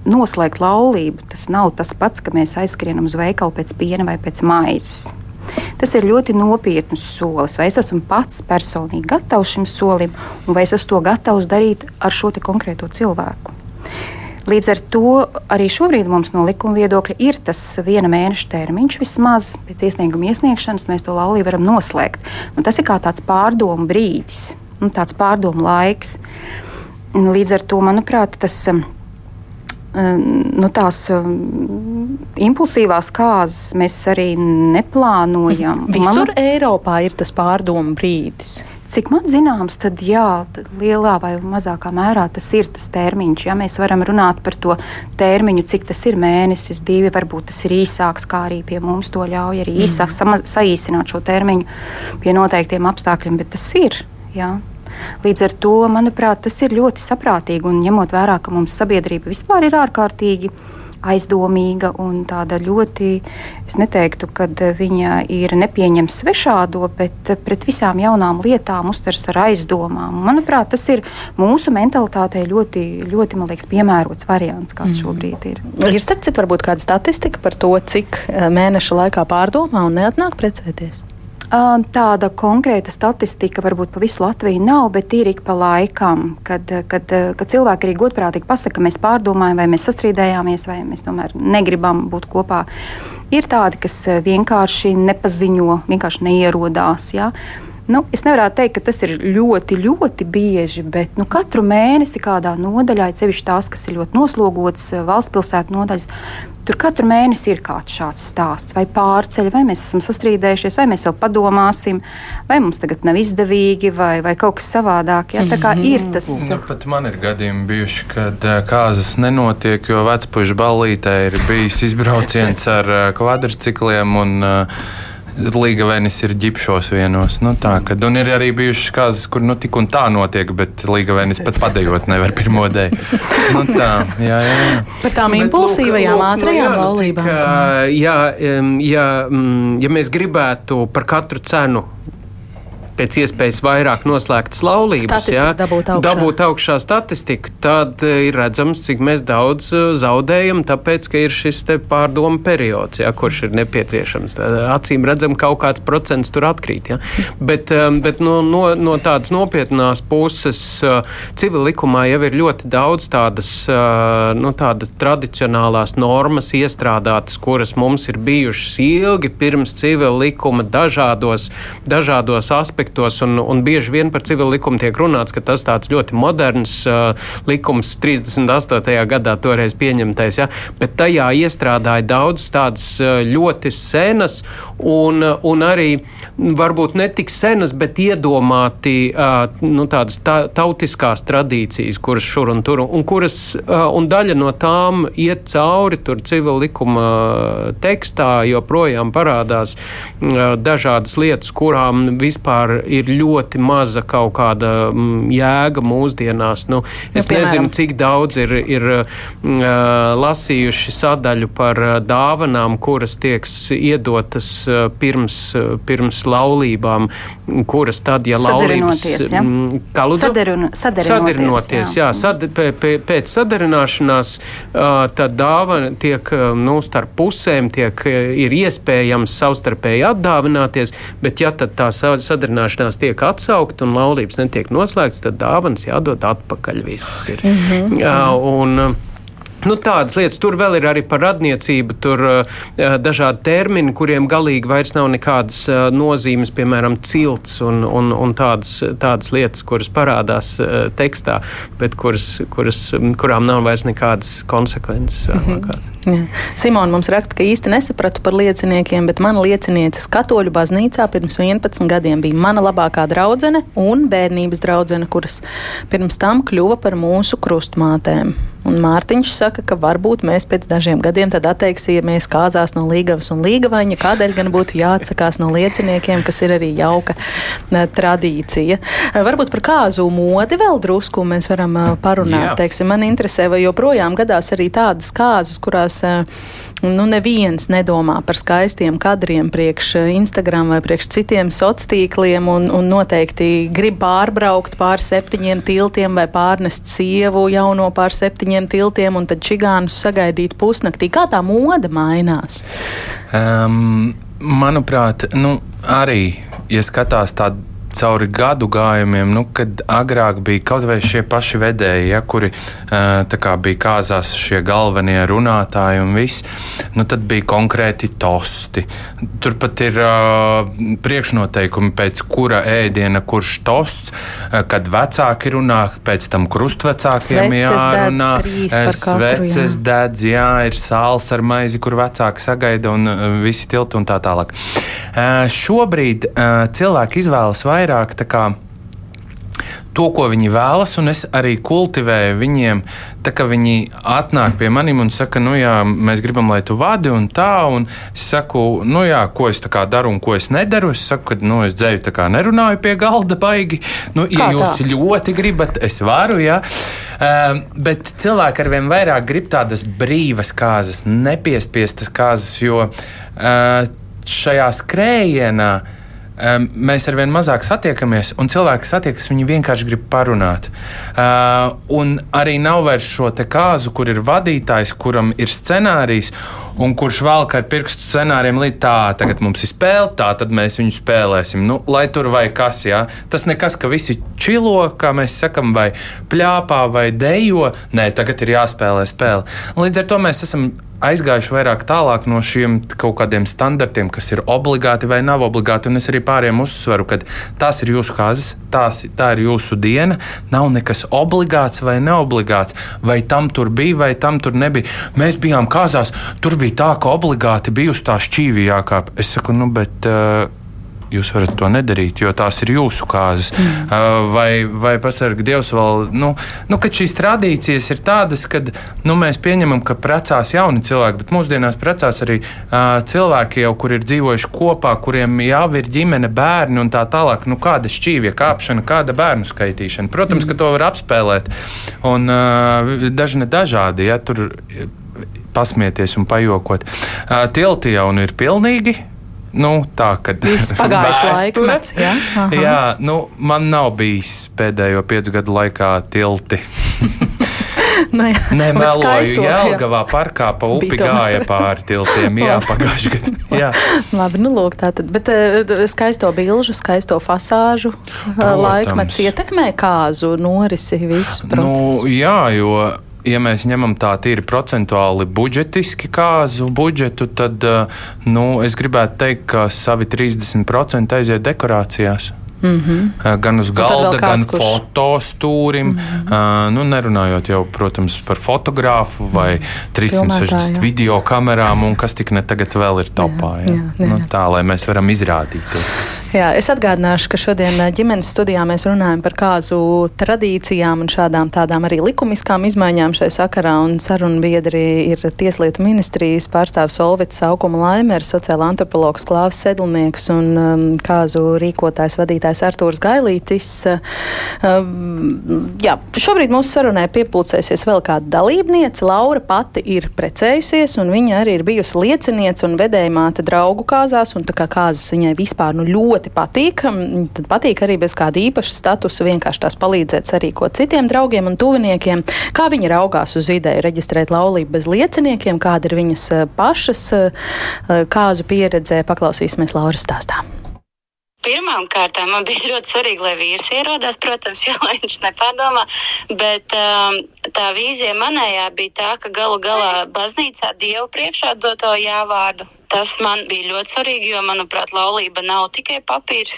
noslēgt laulību tas nav tas pats, ka mēs aizskrienam uz veikalu pēc piena vai pēc maizes. Tas ir ļoti nopietns solis. Vai es esmu pats personīgi gatavs šim solim, un vai es esmu to gatavs darīt ar šo konkrēto cilvēku? Līdz ar to arī šobrīd mums no likuma viedokļa ir tas viena mēneša termiņš vismaz. Pēc iesnieguma iesniegšanas mēs to laulību varam noslēgt. Un tas ir kā tāds pārdomu brīdis, nu, tāds pārdomu laiks. Līdz ar to, manuprāt, tas um, nu, tās um, impulsīvās kārtas mēs arī neplānojam. Visur manu- Eiropā ir tas pārdomu brīdis. Cik man zināms, tad jā, lielā vai mazākā mērā tas ir tas termiņš. Ja mēs varam runāt par to termiņu, cik tas ir mēnesis, divi, varbūt tas ir īsāks, kā arī pie mums to ļauj arī īsāk sama- saīsināt šo termiņu pie noteiktiem apstākļiem, bet tas ir. Jā. Līdz ar to, manuprāt, tas ir ļoti saprātīgi un ņemot vērā, ka mums sabiedrība vispār ir ārkārtīgi aizdomīga un tāda ļoti, es neteiktu, ka viņa ir nepieņemama svešādo, bet pret visām jaunām lietām uztvers ar aizdomām. Manuprāt, tas ir mūsu mentalitātei ļoti, ļoti liekas, piemērots variants, kāds šobrīd ir. Ir starp citu, varbūt kāda statistika par to, cik eh, mēneša laikā pārdomā un neatnāk precēties. Tāda konkrēta statistika varbūt pa visu Latviju nav, bet ir ik pa laikam, kad, kad, kad cilvēki arī godprātīgi pasaka, ka mēs pārdomājam, vai mēs sastrīdējāmies, vai mēs tomēr negribam būt kopā. Ir tādi, kas vienkārši nepaziņo, vienkārši neierodās. Ja? Nu, es nevaru teikt, ka tas ir ļoti, ļoti bieži, bet nu, katru mēnesi kādā nodaļā, sevišķi tās, kas ir ļoti noslogotas valsts pilsētu nodaļas, Tur katru mēnesi ir kāds šāds stāsts, vai pārceļ, vai mēs esam sastrīdējušies, vai mēs vēl padomāsim, vai mums tagad nav izdevīgi, vai, vai kaut kas savādāk. Ja? Tā kā ir tas. Nu, pat man ir gadījumi bijuši, kad kāzas nenotiek, jo vecpuļu ballītē ir bijis izbrauciens ar kvadrcikliem un uh, Līgavēnis ir ģipšos vienos. Nu, tā, kad, un ir arī bijušas kārtas, kur nu, tik un tā notiek, bet Līgavēnis pat padējot nevar pirmo dēļ. Nu, tā, jā, jā, jā. Par tām bet, impulsīvajām, ātrajām nu, laulībām. Jā, jā, ja mēs gribētu par katru cenu pēc iespējas vairāk noslēgtas laulības, jā, dabūt augšā. dabūt augšā statistiku, tad eh, ir redzams, cik mēs daudz eh, zaudējam, tāpēc, ka ir šis pārdomu periods, jā, kurš ir nepieciešams. Acīm redzam, kaut kāds procents tur atkrīt. Jā. Bet, bet no, no, no tādas nopietnās puses civil likumā jau ir ļoti daudz tādas, nu, tādas tradicionālās normas iestrādātas, kuras mums ir bijušas ilgi pirms civil likuma dažādos, dažādos aspektos aspektos, un, un bieži vien par civilu likumu tiek runāts, ka tas tāds ļoti moderns uh, likums 38. gadā toreiz pieņemtais, ja? bet tajā iestrādāja daudz tādas uh, ļoti senas un, un arī varbūt ne tik senas, bet iedomāti uh, nu, tādas ta, tautiskās tradīcijas, kuras šur un tur, un kuras, uh, un daļa no tām iet cauri tur civilu likuma tekstā, joprojām parādās uh, dažādas lietas, kurām vispār ir ļoti maza kaut kāda mm, jēga mūsdienās. Nu, es nu, nezinu, cik daudz ir, ir uh, lasījuši sadaļu par dāvanām, kuras tiek iedotas pirms, pirms laulībām, kuras tad, ja laulības ja? lūdzu? Sadarino, sadarinoties, sadarinoties, jā. jā sad, pēc, sadarināšanās tad dāvana tiek nu, starp pusēm, tiek, ir iespējams savstarpēji atdāvināties, bet ja tad tā sadarināšanās vienošanās tiek atsaukta un laulības netiek noslēgts, tad dāvanas jādod atpakaļ visas. Ir. Mm -hmm. Jā, un, Nu, tādas lietas, tur vēl ir arī par radniecību, tur uh, dažādi termini, kuriem galīgi vairs nav nekādas uh, nozīmes, piemēram, cilts un, un, un tādas, tādas lietas, kuras parādās uh, tekstā, bet kuras, kuras, kurām nav vairs nekādas konsekvences. Mm -hmm. Simona mums raksta, ka īsti nesapratu par lieciniekiem, bet mana liecinieces katoļu baznīcā pirms 11 gadiem bija mana labākā draudzene un bērnības draudzene, kuras pirms tam kļuva par mūsu krustmātēm. Un Mārtiņš saka, ka varbūt mēs pēc dažiem gadiem atteiksimies kāzās no Līgavas un Līgavaņa, kādēļ gan būtu jāatsakās no lieciniekiem, kas ir arī jauka ne, tradīcija. Varbūt par kāzu modi vēl drusku mēs varam parunāt. Jā. Teiksim, man interesē, vai joprojām gadās arī tādas kāzas, kurās nu, neviens nedomā par skaistiem kadriem priekš Instagram vai priekš citiem sociāliem tīkliem un, un noteikti grib pārbraukt pār septiņiem tiltiem vai pārnest sievu jauno pār septiņiem tiltiem un tad čigānus sagaidīt pusnaktī. Kā tā moda mainās? Um, manuprāt, nu, arī, ja skatās tādu cauri gadu gājumiem, nu, kad agrāk bija kaut vai šie paši vedēji, ja, kuri kā, bija kāzās šie galvenie runātāji un viss, nu, tad bija konkrēti tosti. Turpat ir uh, priekšnoteikumi, pēc kura ēdiena kurš tosts, kad vecāki runā, pēc tam krustvecākiem jārunā, sveces dedz, jā, ir sāls ar maizi, kur vecāki sagaida un visi tilti un tā tālāk. Uh, šobrīd uh, cilvēki izvēlas vairāk vairāk kā, to, ko viņi vēlas, un es arī kultivēju viņiem. Tā kā viņi atnāk pie maniem un saka, nu, jā, mēs gribam, lai tu vadi, un tā, un es saku, nu, jā, ko es daru un ko es nedaru. Es saku, ka, nu, es dzēju tā kā nerunāju pie galda baigi. Nu, ja jūs tā? ļoti gribat, es varu, jā. Uh, bet cilvēki arvien vairāk grib tādas brīvas kārtas, nepiespiestas kārtas, jo uh, šajā skrējienā mēs arvien mazāk satiekamies, un cilvēki satiekas, viņi vienkārši grib parunāt. Uh, un arī nav vairs šo kāzu, kur ir vadītājs, kuram ir scenārijs. Un kurš vēl kā ar pirkstu scenārijiem līdz tā, tagad mums ir spēle, tā tad mēs viņu spēlēsim. Nu, lai tur vai kas, jā. Tas nekas, ka visi čilo, kā mēs sakam, vai pļāpā, vai dejo. Nē, tagad ir jāspēlē spēle. Līdz ar to mēs esam aizgājuši vairāk tālāk no šiem kaut kādiem standartiem, kas ir obligāti vai nav obligāti. Un es arī pāriem uzsveru, ka tās ir jūsu kāzas, tās, tā ir jūsu diena. Nav nekas obligāts vai neobligāts, vai tam tur bija, vai tam tur nebija. Mēs bijām kāzās, tur bija tā, ka obligāti bija uz tā šķīvī jākāp. Es saku, nu, bet. Uh, jūs varat to nedarīt, jo tās ir jūsu kāzas. Mm. Uh, vai, vai pasargā Dievs vēl, nu, nu, kad šīs tradīcijas ir tādas, ka nu, mēs pieņemam, ka precās jauni cilvēki, bet mūsdienās precās arī uh, cilvēki, jau, kur ir dzīvojuši kopā, kuriem jau ir ģimene, bērni un tā tālāk. Nu, kāda šķīvja kāpšana, kāda bērnu skaitīšana? Protams, mm. ka to var apspēlēt. Un uh, daži ne dažādi, ja tur pasmieties un pajokot. Uh, tilti jau ir pilnīgi Nu, tā kā <laughs> pagājis laikmets. Jā, Aha. jā nu, man nav bijis pēdējo piecu gadu laikā tilti. <laughs> nu, jā. Nē, meloju. Jēlgavā parkā pa upi gāja pāri tiltiem. Jā, <laughs> pagājuši gadu. Jā. Labi, nu lūk, tātad. Bet uh, skaisto bilžu, skaisto fasāžu Protams. laikmets ietekmē kāzu norisi visu procesu. Nu, jā, jo ja mēs ņemam tā tīri procentuāli budžetiski kāzu budžetu, tad nu, es gribētu teikt, ka savi 30% aiziet dekorācijās. Mm -hmm. Gan uz galda, gan kurš... fotostūrim. Mm -hmm. nu, nerunājot jau, protams, par fotogrāfu vai mm -hmm. 360 Pilnētā, video kamerām, un kas tik ne tagad vēl ir topā. Jā, jā, jā, jā. Nu, tā, lai mēs varam izrādīties. Jā, es atgādināšu, ka šodien ģimenes studijā mēs runājam par kāzu tradīcijām un šādām tādām arī likumiskām izmaiņām šai sakarā. Un sarunu biedri ir Tieslietu ministrijas pārstāvs Olvits Saukuma Laimers, sociāla antropologs Klāvs Sedlnieks un um, kāzu rīkotājs vadītājs vadītājs Artūrs Gailītis. Jā, šobrīd mūsu sarunai piepulcēsies vēl kāda dalībniece. Laura pati ir precējusies, un viņa arī ir bijusi lieciniece un vedējumāte draugu kāzās, un tā kā kāzas viņai vispār nu, ļoti patīk, tad patīk arī bez kāda īpaša statusa vienkārši tās palīdzēt sarīkot citiem draugiem un tuviniekiem. Kā viņa raugās uz ideju reģistrēt laulību bez lieciniekiem, kāda ir viņas pašas kāzu pieredzē, paklausīsimies Lauras stāstā. Pirmām kārtām man bija <laughs> ļoti svarīgi, lai vīrs ierodās, protams, jo <laughs> viņš nepārdomā. Bet um, tā vīzija manējā bija tā, ka galu galā baznīcā Dievu priekšā doto jāvārdu. Tas man bija ļoti svarīgi, jo, manuprāt, laulība nav tikai papīrs.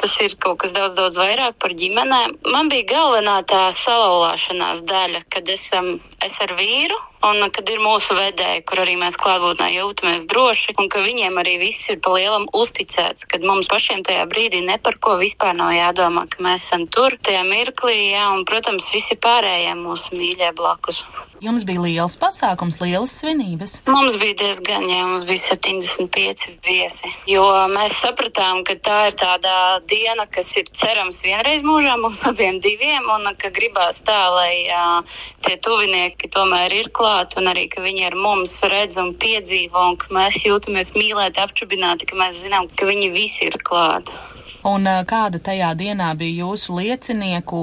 Tas ir kaut kas daudz, daudz vairāk par ģimenēm. Man bija galvenā tā salauzāšanās daļa, kad esam es ar vīru un kad ir mūsu vedēji, kur arī mēs klātbūtnē jūtamies droši, un ka viņiem arī viss ir pa lielam uzticēts, kad mums pašiem tajā brīdī ne par ko vispār nav jādomā, ka mēs esam tur, tajā mirklī, jā, un, protams, visi pārējie mūsu mīļie blakus. Jums bija liels pasākums, lielas svinības? Mums bija diezgan, jā, mums bija 75 viesi, jo mēs sapratām, ka tā ir tāda diena, kas ir cerams vienreiz mūžā mums <laughs> abiem diviem, un ka gribās tā, lai jā, tie tuvinieki tomēr ir klāt klāt, un arī, ka viņi ar mums redz un piedzīvo, un ka mēs jūtamies mīlēti, apčubināti, ka mēs zinām, ka viņi visi ir klāt. Un kāda tajā dienā bija jūsu liecinieku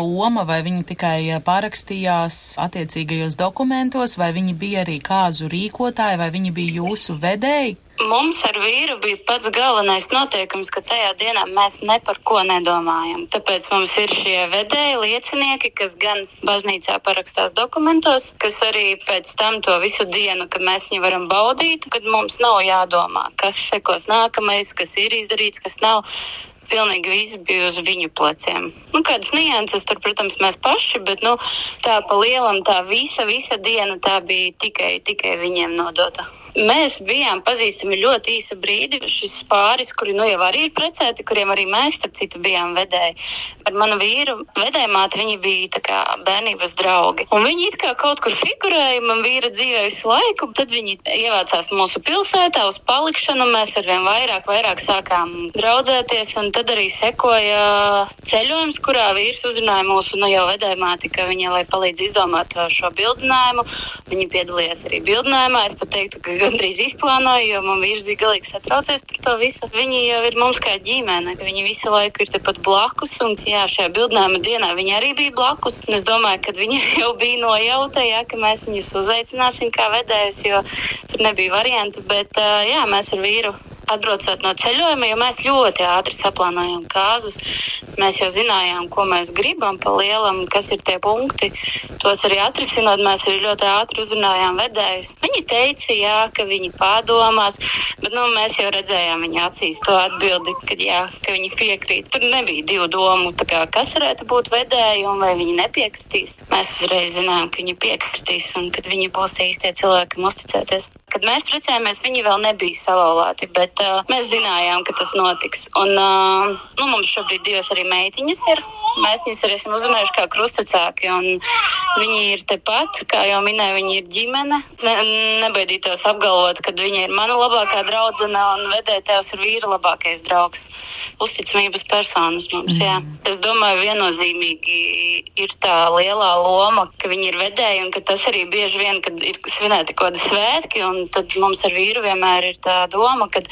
loma, vai viņi tikai parakstījās attiecīgajos dokumentos, vai viņi bija arī kāzu rīkotāji, vai viņi bija jūsu vedēji? Mums ar vīru bija pats galvenais noteikums, ka tajā dienā mēs ne par ko nedomājam. Tāpēc mums ir šie vedēji, liecinieki, kas gan baznīcā parakstās dokumentos, kas arī pēc tam to visu dienu, kad mēs viņu varam baudīt, kad mums nav jādomā, kas sekos nākamais, kas ir izdarīts, kas nav pilnīgi viss bija uz viņu pleciem. Nu, kādas nianses tur, protams, mēs paši, bet nu, tā pa lielam tā visa, visa diena tā bija tikai, tikai viņiem nodota. Mēs bijām pazīstami ļoti īsu brīdi. Šis pāris, kuri nu jau arī ir precēti, kuriem arī mēs, starp citu, bijām vedēji. Ar manu vīru vedējumāti viņi bija kā bērnības draugi. Un viņi it kā kaut kur figurēja man vīra dzīvē visu laiku, tad viņi ievācās mūsu pilsētā uz palikšanu. Mēs arvien vairāk, vairāk sākām draudzēties, un tad arī sekoja ceļojums, kurā vīrs uzrunāja mūsu nu, jau vedējumāti, ka viņa, lai palīdz izdomāt šo bildinājumu, viņi piedalījās arī bildinājumā. Es pat teiktu, ka gandrīz izplānoju, jo man vīrs bija galīgi satraucies par to visu. Viņi jau ir mums kā ģimene, ka viņi visu laiku ir tepat blakus. Un, jā, šajā bildnājuma dienā viņi arī bija blakus. Un es domāju, ka viņi <laughs> jau bija nojauta, jā, ka mēs viņus uzaicināsim kā vedējus, jo tur nebija variantu. Bet jā, mēs ar vīru atbraucot no ceļojuma, jo mēs ļoti ātri saplānojām kāzus. Mēs jau zinājām, ko mēs gribam pa lielam, kas ir tie punkti. Tos arī atrisinot, mēs arī ļoti ātri uzrunājām vedējus. Viņi teica, jā, ka viņi pārdomās, bet nu, mēs jau redzējām viņa acīs to atbildi, ka, jā, ka viņi piekrīt. Tur nebija divu domu, kā, kas varētu būt vedēji un vai viņi nepiekritīs. Mēs uzreiz zinājām, ka viņi piekritīs un ka viņi būs īstie cilvēki, kam uzticēties. Kad mēs precējāmies, viņi vēl nebija salauzti, bet uh, mēs zinājām, ka tas notiks. Un, uh, nu, mums šobrīd divas arī meitiņas ir. Mēs viņus arī esam uzrunājuši kā krustvecāki. Viņi ir tepat, kā jau minēju, viņi ir ģimene. Ne, nebaidītos apgalvot, ka viņa ir mana labākā draudzene un vedētājs ir vīra labākais draugs. Uzticamības personas mums, jā. Mm. Es domāju, viennozīmīgi ir tā lielā loma, ka viņi ir vedēji un ka tas arī bieži vien, kad ir svinēti kaut kādi svētki, un tad mums ar vīru vienmēr ir tā doma, ka,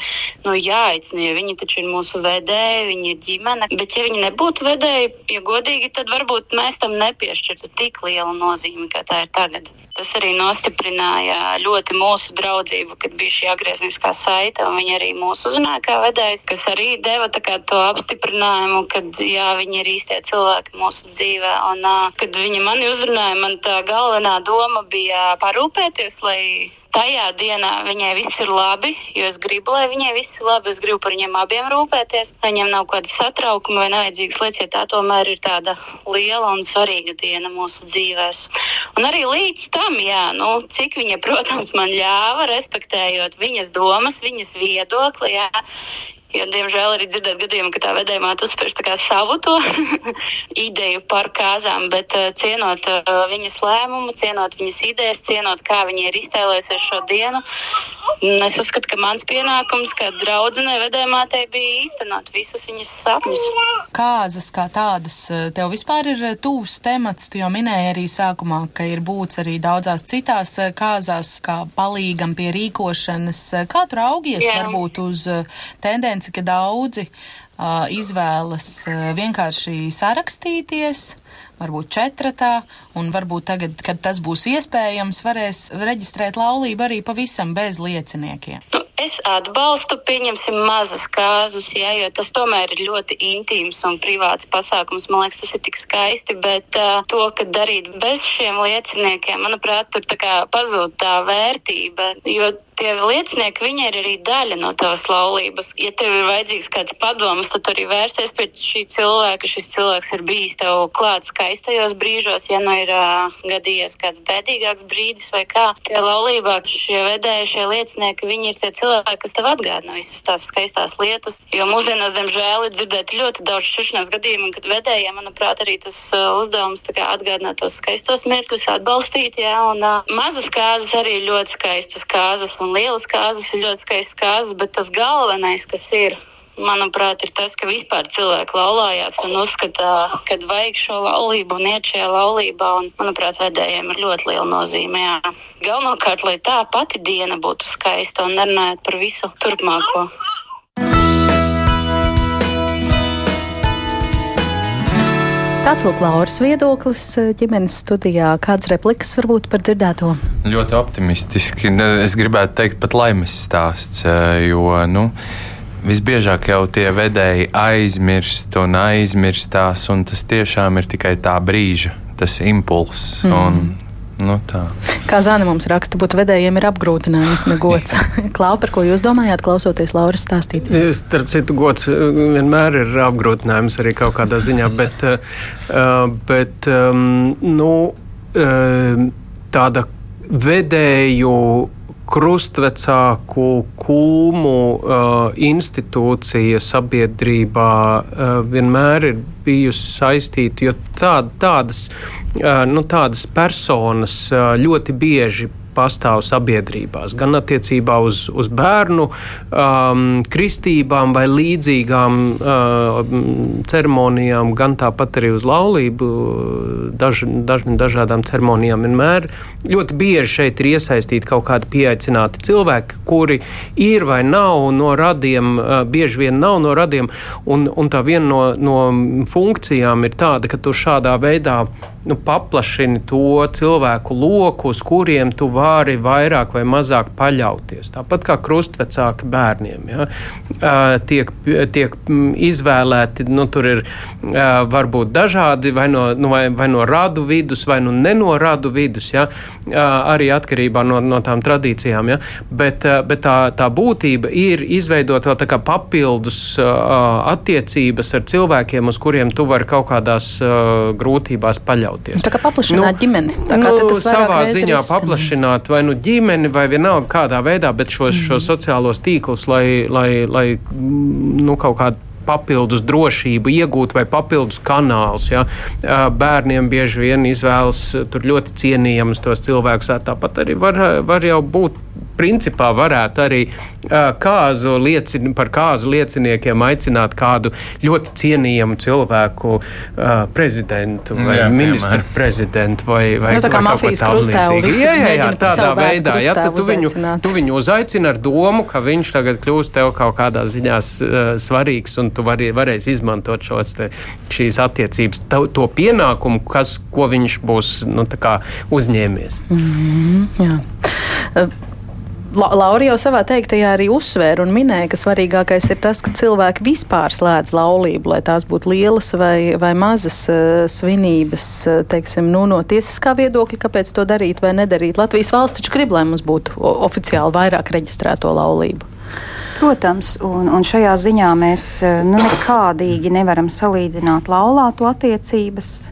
nu, jāaicina, jo viņi taču ir mūsu vedēji, viņi ir ģimene, bet ja viņi nebūtu vedēji, ja godīgi, tad varbūt mēs tam nepiešķirtu tik lielu nozīmi, kā tā ir tagad. Tas arī nostiprināja ļoti mūsu draudzību, kad bija šī atgriezniskā saite. Viņa arī mūs uzrunāja kā vedējs, kas arī deva to apstiprinājumu, ka jā, viņi ir īstie cilvēki mūsu dzīvē. Un, kad viņi mani uzrunāja, man tā galvenā doma bija parūpēties, lai tajā dienā viņai viss ir labi, jo es gribu, lai viņai viss ir labi. Es gribu par viņiem abiem rūpēties, lai viņiem nav kāda satraukuma vai nevajadzīgas lietas, ja tā tomēr ir tāda liela un svarīga diena mūsu dzīvēs. Un arī līdz tam, jā, nu, cik viņa, <laughs> protams, man ļāva, respektējot viņas domas, viņas viedokli, jā, Jo, diemžēl arī dzirdēt gadījumu, ka tā vedējumā uzspērš savu to <laughs> ideju par kāzām, bet uh, cienot uh, viņas lēmumu, cienot viņas idejas, cienot, kā viņa ir iztēlējusies šo dienu. Es uzskatu, ka mans pienākums, kā draudzenei vedējumātei, bija īstenot visus viņas sapņus. Kāzas kā tādas eh, tev vispār ir tūs temats, tu jau minēji arī sākumā, ka ir būts arī daudzās citās kāzās, kā palīgam pie rīkošanas. Kā tu raugies Jā. varbūt uz tendenci? Tendence, ka daudzi uh, izvēlas uh, vienkārši sarakstīties, varbūt četratā, un varbūt tagad, kad tas būs iespējams, varēs reģistrēt laulību arī pavisam bez lieciniekiem. Nu, es atbalstu, pieņemsim, mazas kāzas, jā, jo tas tomēr ir ļoti intīms un privāts pasākums. Man liekas, tas ir tik skaisti, bet uh, to, ka darīt bez šiem lieciniekiem, manuprāt, tur tā kā pazūd tā vērtība, jo tie liecinieki, viņi ir arī daļa no tavas laulības. Ja tev ir vajadzīgs kāds padoms, tad arī vērsties pie šī cilvēka. Šis cilvēks ir bijis tev klāt skaistajos brīžos, ja nu ir uh, gadījies kāds bēdīgāks brīdis vai kā. Tie laulībā šie vedēji, šie liecinieki, viņi ir tie cilvēki, kas tev atgādina visas tās skaistās lietas. Jo mūsdienās, diemžēl, ir dzirdēt ļoti daudz šķiršanās gadījumu, kad vedējiem, manuprāt, arī tas uh, uzdevums atgādināt tos skaistos mirkļus, atbalstīt, jā, un uh, mazas kāzas arī ļoti skaistas kāzas. Un un lielas kāzas ir ļoti skaistas kāzas, bet tas galvenais, kas ir, manuprāt, ir tas, ka vispār cilvēki laulājās un uzskata, ka vajag šo laulību un iet šajā laulībā. Un, manuprāt, vedējiem ir ļoti liela nozīme. Jā. Galvenokārt, lai tā pati diena būtu skaista un nerunājot par visu turpmāko. Tāds lūk, Lauras viedoklis eh, ģimenes studijā. Kāds repliks varbūt par dzirdēto? Ļoti optimistiski. Es gribētu teikt, pat laimes stāsts, eh, jo, nu, visbiežāk jau tie vedēji aizmirst un aizmirstās, un tas tiešām ir tikai tā brīža, tas impulss. Mm. Nu, tā. Kā Zana mums raksta, būt vedējiem ir apgrūtinājums, ne gods. <laughs> Klau, par ko jūs domājāt, klausoties Lauras stāstīt? Starp citu, gods uh, vienmēr ir apgrūtinājums arī kaut kādā ziņā, <laughs> bet, uh, uh, bet um, nu, tāda vedēju krustvecāku kūmu uh, institūcija sabiedrībā uh, vienmēr ir bijusi saistīta, jo tā, tādas, uh, nu, tādas personas uh, ļoti bieži pastāv sabiedrībās, gan attiecībā uz, uz bērnu um, kristībām vai līdzīgām uh, ceremonijām, gan tāpat arī uz laulību, daž, daž, dažādām ceremonijām. Vienmēr ļoti bieži šeit ir iesaistīti kaut kādi pieaicināti cilvēki, kuri ir vai nav no radiem, uh, bieži vien nav no radiem, un, un tā viena no, no funkcijām ir tāda, ka tu šādā veidā nu, paplašini to cilvēku loku, uz kuriem tu vari vairāk vai mazāk paļauties. Tāpat kā krustvecāki bērniem. Ja? Tiek, tiek izvēlēti, nu, tur ir varbūt dažādi vai no, nu, vai, vai no radu vidus, vai no nenoradu vidus, ja? arī atkarībā no, no tām tradīcijām. Ja? Bet, bet tā, tā būtība ir izveidot vēl tā papildus attiecības ar cilvēkiem, uz kuriem tu vari kaut kādās grūtībās paļauties. Tā kā paplašināt nu, ģimeni. Tā kā nu, savā ziņā paplašināt vai nu ģimeni vai vienalga kādā veidā, bet šos, mm. šos sociālos tīklus, lai, lai, lai nu, kaut kādā papildus drošību iegūt vai papildus kanālus. Ja? Bērniem bieži vien izvēlas tur ļoti cienījamus tos cilvēkus. Tāpat arī var, var jau būt principā varētu arī kāzu liecin, par kāzu lieciniekiem aicināt kādu ļoti cienījamu cilvēku, prezidentu vai jā, ministru piemēr. prezidentu vai, vai, nu, vai kaut ko tamlīdzīgu. Jā, jā, jā, tādā veidā. Ja, tu, viņu, tu viņu uzaicini ar domu, ka viņš tagad kļūs tev kaut kādā ziņā svarīgs un tu vari, varēsi izmantot šos, te, šīs attiecības, to, to pienākumu, kas, ko viņš būs nu, uzņēmies. Mm -hmm, jā. Laura jau savā teiktajā arī uzsvēra un minēja, ka svarīgākais ir tas, ka cilvēki vispār slēdz laulību, lai tās būtu lielas vai, vai mazas uh, svinības, uh, teiksim, nu, no tiesiskā viedokļa, kāpēc to darīt vai nedarīt. Latvijas valsts taču grib, lai mums būtu oficiāli vairāk reģistrēto laulību. Protams, un, un šajā ziņā mēs uh, nu, nekādīgi nevaram salīdzināt laulāto attiecības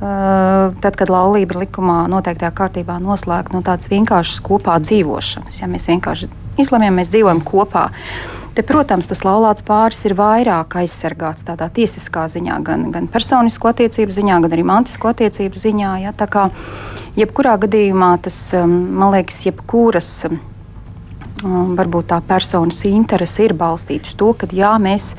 tad, kad laulība likumā noteiktajā kārtībā noslēgta no nu, tādas vienkāršas kopā dzīvošanas. Ja mēs vienkārši izlemjam, mēs dzīvojam kopā. Te, protams, tas laulāts pāris ir vairāk aizsargāts tādā tiesiskā ziņā, gan, gan personisko attiecību ziņā, gan arī mantisko attiecību ziņā. Ja? Tā kā jebkurā gadījumā tas, man liekas, jebkuras varbūt tā personas interese ir balstīta uz to, ka jā, mēs,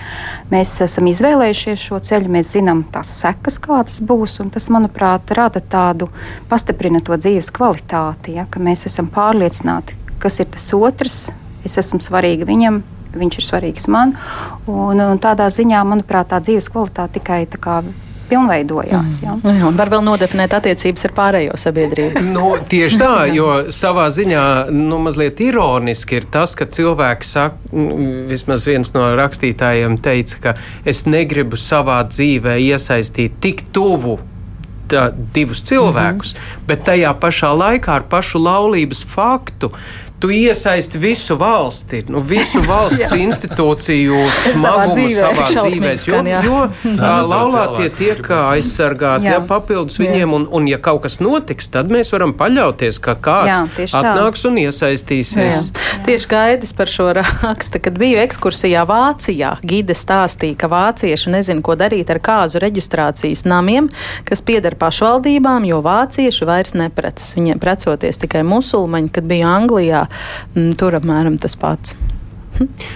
mēs esam izvēlējušies šo ceļu, mēs zinām tās sekas, kādas būs. Tas, manuprāt, rada tādu pastiprina to dzīves kvalitāti, ja, ka mēs esam pārliecināti, kas ir tas otrs. Es esmu svarīga viņam, viņš ir svarīgs man. Un, un tādā ziņā, manuprāt, tā dzīves kvalitāte tikai pilnveidojās. Mm. Ja. Jā, un var vēl nodefinēt attiecības ar pārējo sabiedrību. nu, tieši tā, jo savā ziņā nu, mazliet ironiski ir tas, ka cilvēki saka, vismaz viens no rakstītājiem teica, ka es negribu savā dzīvē iesaistīt tik tuvu tā, divus cilvēkus, mm -hmm. bet tajā pašā laikā ar pašu laulības faktu tu iesaisti visu valsti, nu, visu <laughs> valsts institūciju smagumu savā dzīvē. Jo, jo laulātie tiek aizsargāti, jā. Ja, papildus jā. viņiem, un, un ja kaut kas notiks, tad mēs varam paļauties, ka kāds jā, atnāks un iesaistīsies. Jā. Jā. Tieši gaidis par šo rakstu, kad biju ekskursijā Vācijā. Gide stāstīja, ka vācieši nezin, ko darīt ar kāzu reģistrācijas namiem, kas pieder pašvaldībām, jo vācieši vairs neprecas. Viņiem precoties tikai musulmaņi, kad bija Anglijā tur apmēram tas pats.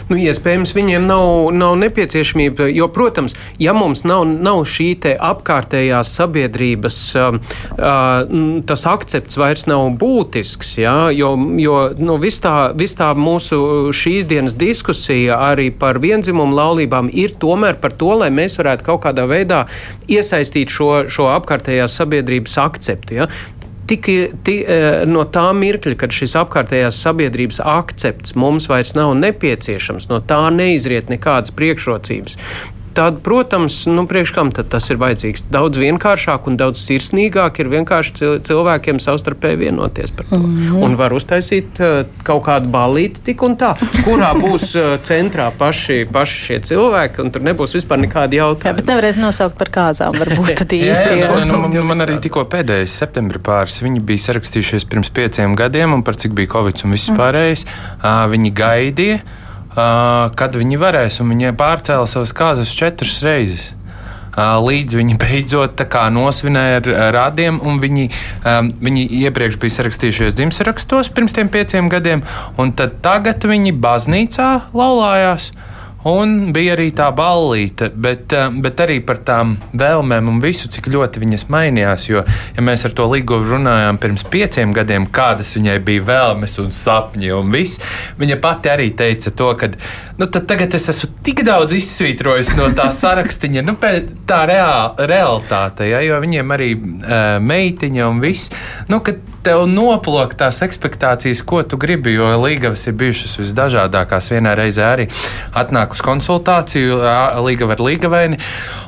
Nu, iespējams, viņiem nav, nav nepieciešamība, jo, protams, ja mums nav, nav šī apkārtējās sabiedrības, uh, uh, tas akcepts vairs nav būtisks, ja, jo, jo nu, viss tā, vis tā mūsu šīs dienas diskusija arī par vienzimumu laulībām ir tomēr par to, lai mēs varētu kaut kādā veidā iesaistīt šo, šo apkārtējās sabiedrības akceptu. Ja tik, tik, eh, no tā mirkļa, kad šis apkārtējās sabiedrības akcepts mums vairs nav nepieciešams, no tā neizriet nekādas priekšrocības tad, protams, nu, priekškam tas ir vajadzīgs. Daudz vienkāršāk un daudz sirsnīgāk ir vienkārši cilvēkiem savstarpēji vienoties par to. Mm -hmm. Un var uztaisīt uh, kaut kādu balīti tik un tā, kurā būs uh, centrā paši, paši šie cilvēki, un tur nebūs vispār nekādi jautājumi. Jā, bet nevarēs nosaukt par kāzām, varbūt <laughs> tad īsti. jā, jā, nu, man, man arī tikko pēdējais septembra pāris, viņi bija sarakstījušies pirms pieciem gadiem, un par cik bija Covid un viss mm. pārējais, uh, viņi gaidīja kad viņi varēs, un viņi pārcēla savas kārtas četras reizes. Līdz viņi beidzot nosvinēja ar rādiem, viņi, viņi iepriekš bija sarakstījušies dzimšanas pirms tiem pieciem gadiem, un tagad viņi baznīcā laulājās. Un bija arī tā ballīte, bet, eh, bet arī par tām vēlmēm un visu, cik ļoti viņas mainījās. Jo, ja mēs ar to Ligu runājām pirms pieciem gadiem, kādas viņai bija vēlmes un sapņi un viss, viņa pati arī teica to, ka nu, tagad es esmu tik daudz izsvītrojis no tā sarakstiņa, nu, tā reāl, realitāte, ja, jo viņiem arī uh, meitiņa un viss. Nu, tev noplūk tās expectācijas, ko tu gribi. Jo līgavas ir bijušas visdažādākās. Vienā reizē arī atnāk uz konsultāciju, līgava ar līgavēni,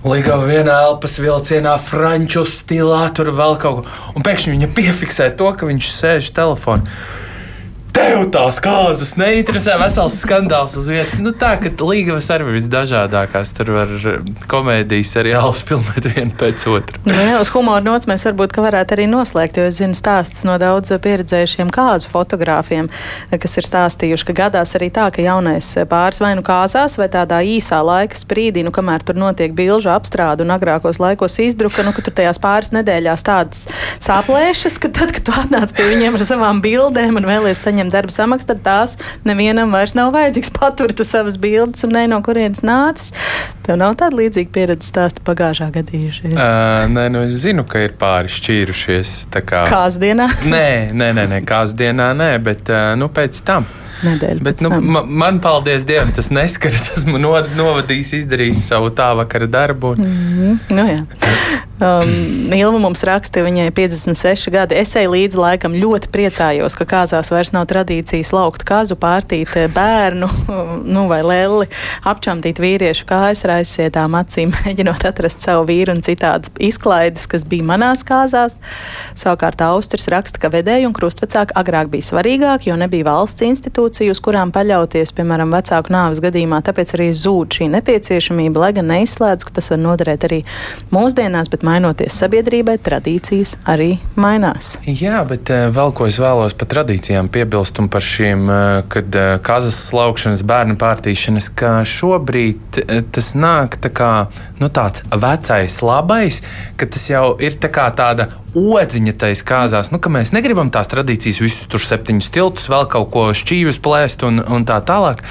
līgava vienā elpas vilcienā, franču stilā, tur vēl kaut ko. Un pēkšņi viņa piefiksē to, ka viņš sēž telefonā tev tās kāzas neinteresē, vesels skandāls uz vietas. Nu, tā ka līgavas arī ir visdažādākās. Tur var eh, komēdijas arī alus <laughs> filmēt vienu pēc otru. Nu, jā, uz humora nots mēs varbūt varētu arī noslēgt, jo es zinu stāstus no daudz pieredzējušiem kāzu fotogrāfiem, kas ir stāstījuši, ka gadās arī tā, ka jaunais pāris vai nu kāzās vai tādā īsā laika sprīdī, nu, kamēr tur notiek bilžu apstrāde un agrākos laikos izdruka, nu, ka tur tajās pāris nedēļās tādas sāplēšas, ka tad, kad tu atnāc pie viņiem ar savām bildēm un vēlies saņemt saņem darba samaksu, tad tās nevienam vairs nav vajadzīgs <laughs> paturēt savas bildes un ne no kurienes nācis. Tev nav tāda līdzīga pieredze stāsta pagājušā gadījušies. Uh, nē, nu es zinu, ka ir pāri šķīrušies. Kā... Kāzu dienā? nē, nē, nē, nē kāzu dienā nē, bet uh, nu pēc tam nedēļu. Bet, nu, ma, man, paldies Dievam, tas neskaras. <laughs> Esmu no, novadījis, izdarījis savu tā vakara darbu. Un... Mm -hmm. nu, jā. Um, Ilva mums raksta, viņai 56 gadi. Es eju līdzi laikam ļoti priecājos, ka kāzās vairs nav tradīcijas laukt kazu, pārtīt eh, bērnu <laughs> nu, vai lelli, apčamtīt vīriešu kājas ar aizsietām acīm, <laughs> mēģinot atrast savu vīru un citādas izklaides, kas bija manās kāzās. Savukārt Austris raksta, ka vedēji un krustvecāki agrāk bija svarīgāk, jo nebija valsts institūciju, uz kurām paļauties, piemēram, vecāku nāves gadījumā, tāpēc arī zūd šī nepieciešamība, lai gan neizslēdzu, ka tas var noderēt arī mūsdienās, bet mainoties sabiedrībai, tradīcijas arī mainās. Jā, bet eh, vēl ko es vēlos par tradīcijām piebilst un par šīm, eh, kad eh, kazas slaukšanas, bērnu pārtīšanas, ka šobrīd tas nāk tā kā nu, tāds vecais labais, ka tas jau ir tā kā tāda odziņa taisa kāzās. Nu, mēs negribam tās tradīcijas, visus tur septiņus tiltus, vēl kaut ko šķīvis plēst un, un tā tālāk.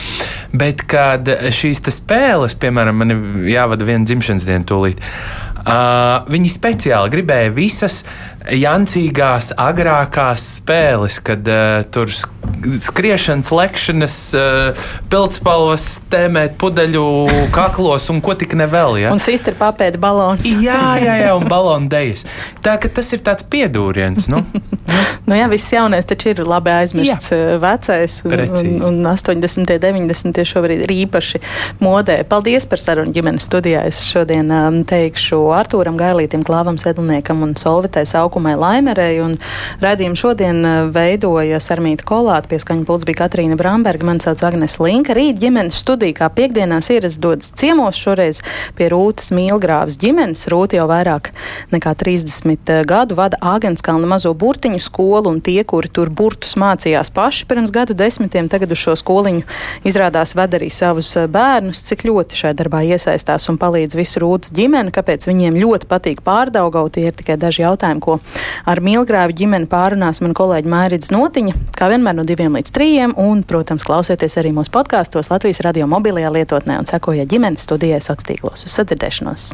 Bet kad šīs spēles, piemēram, man ir jāvada viena dzimšanas diena tūlīt. Uh, viņi speciāli gribēja visas jancīgās, agrākās spēles, kad uh, tur skriešanas, lekšanas, uh, pildspalvas, tēmēt pudeļu kaklos un ko tik nevēl. Ja? Un sistri papēta balons. jā, jā, jā, un balonu dejas. Tā ka tas ir tāds piedūriens. Nu? <laughs> nu jā, viss jaunais taču ir labi aizmirsts jā. vecais. Un, Precīzi. un, un 80. un 90. šobrīd ir īpaši modē. Paldies par sarunu ģimenes studijā. Es šodien um, teikšu Artūram Gailītam, Klāvam Sedlniekam un Solvitai Saukumai Laimerei. Un redzējumu šodien uh, veidoja Sarmīta Kolāta, pieskaņa pults bija Katrīna Bramberga, man sauc Agnes Linka. Rīt ģimenes studija, kā piekdienās ir, es dodas ciemos šoreiz pie Rūtas Mīlgrāvas ģimenes. Rūta jau vairāk nekā 30 uh, gadu vada Āgenskalna mazo burtiņu skolu, un tie, kuri tur burtus mācījās paši pirms gadu desmitiem, tagad uz šo skoliņu izrādās ved arī savus uh, bērnus, cik ļoti šajā darbā iesaistās un palīdz visu Rūtas ģimeni, kāpēc viņi viņiem ļoti patīk pārdaugaut. Tie ir tikai daži jautājumi, ko ar Milgrāvi ģimeni pārunās man kolēģi Mērīdz Notiņa, kā vienmēr no diviem līdz trījiem, un, protams, klausieties arī mūsu podkāstos Latvijas radio mobilajā lietotnē un sekojiet ģimenes studijai sociālos tīklos. Uz sadzirdēšanos!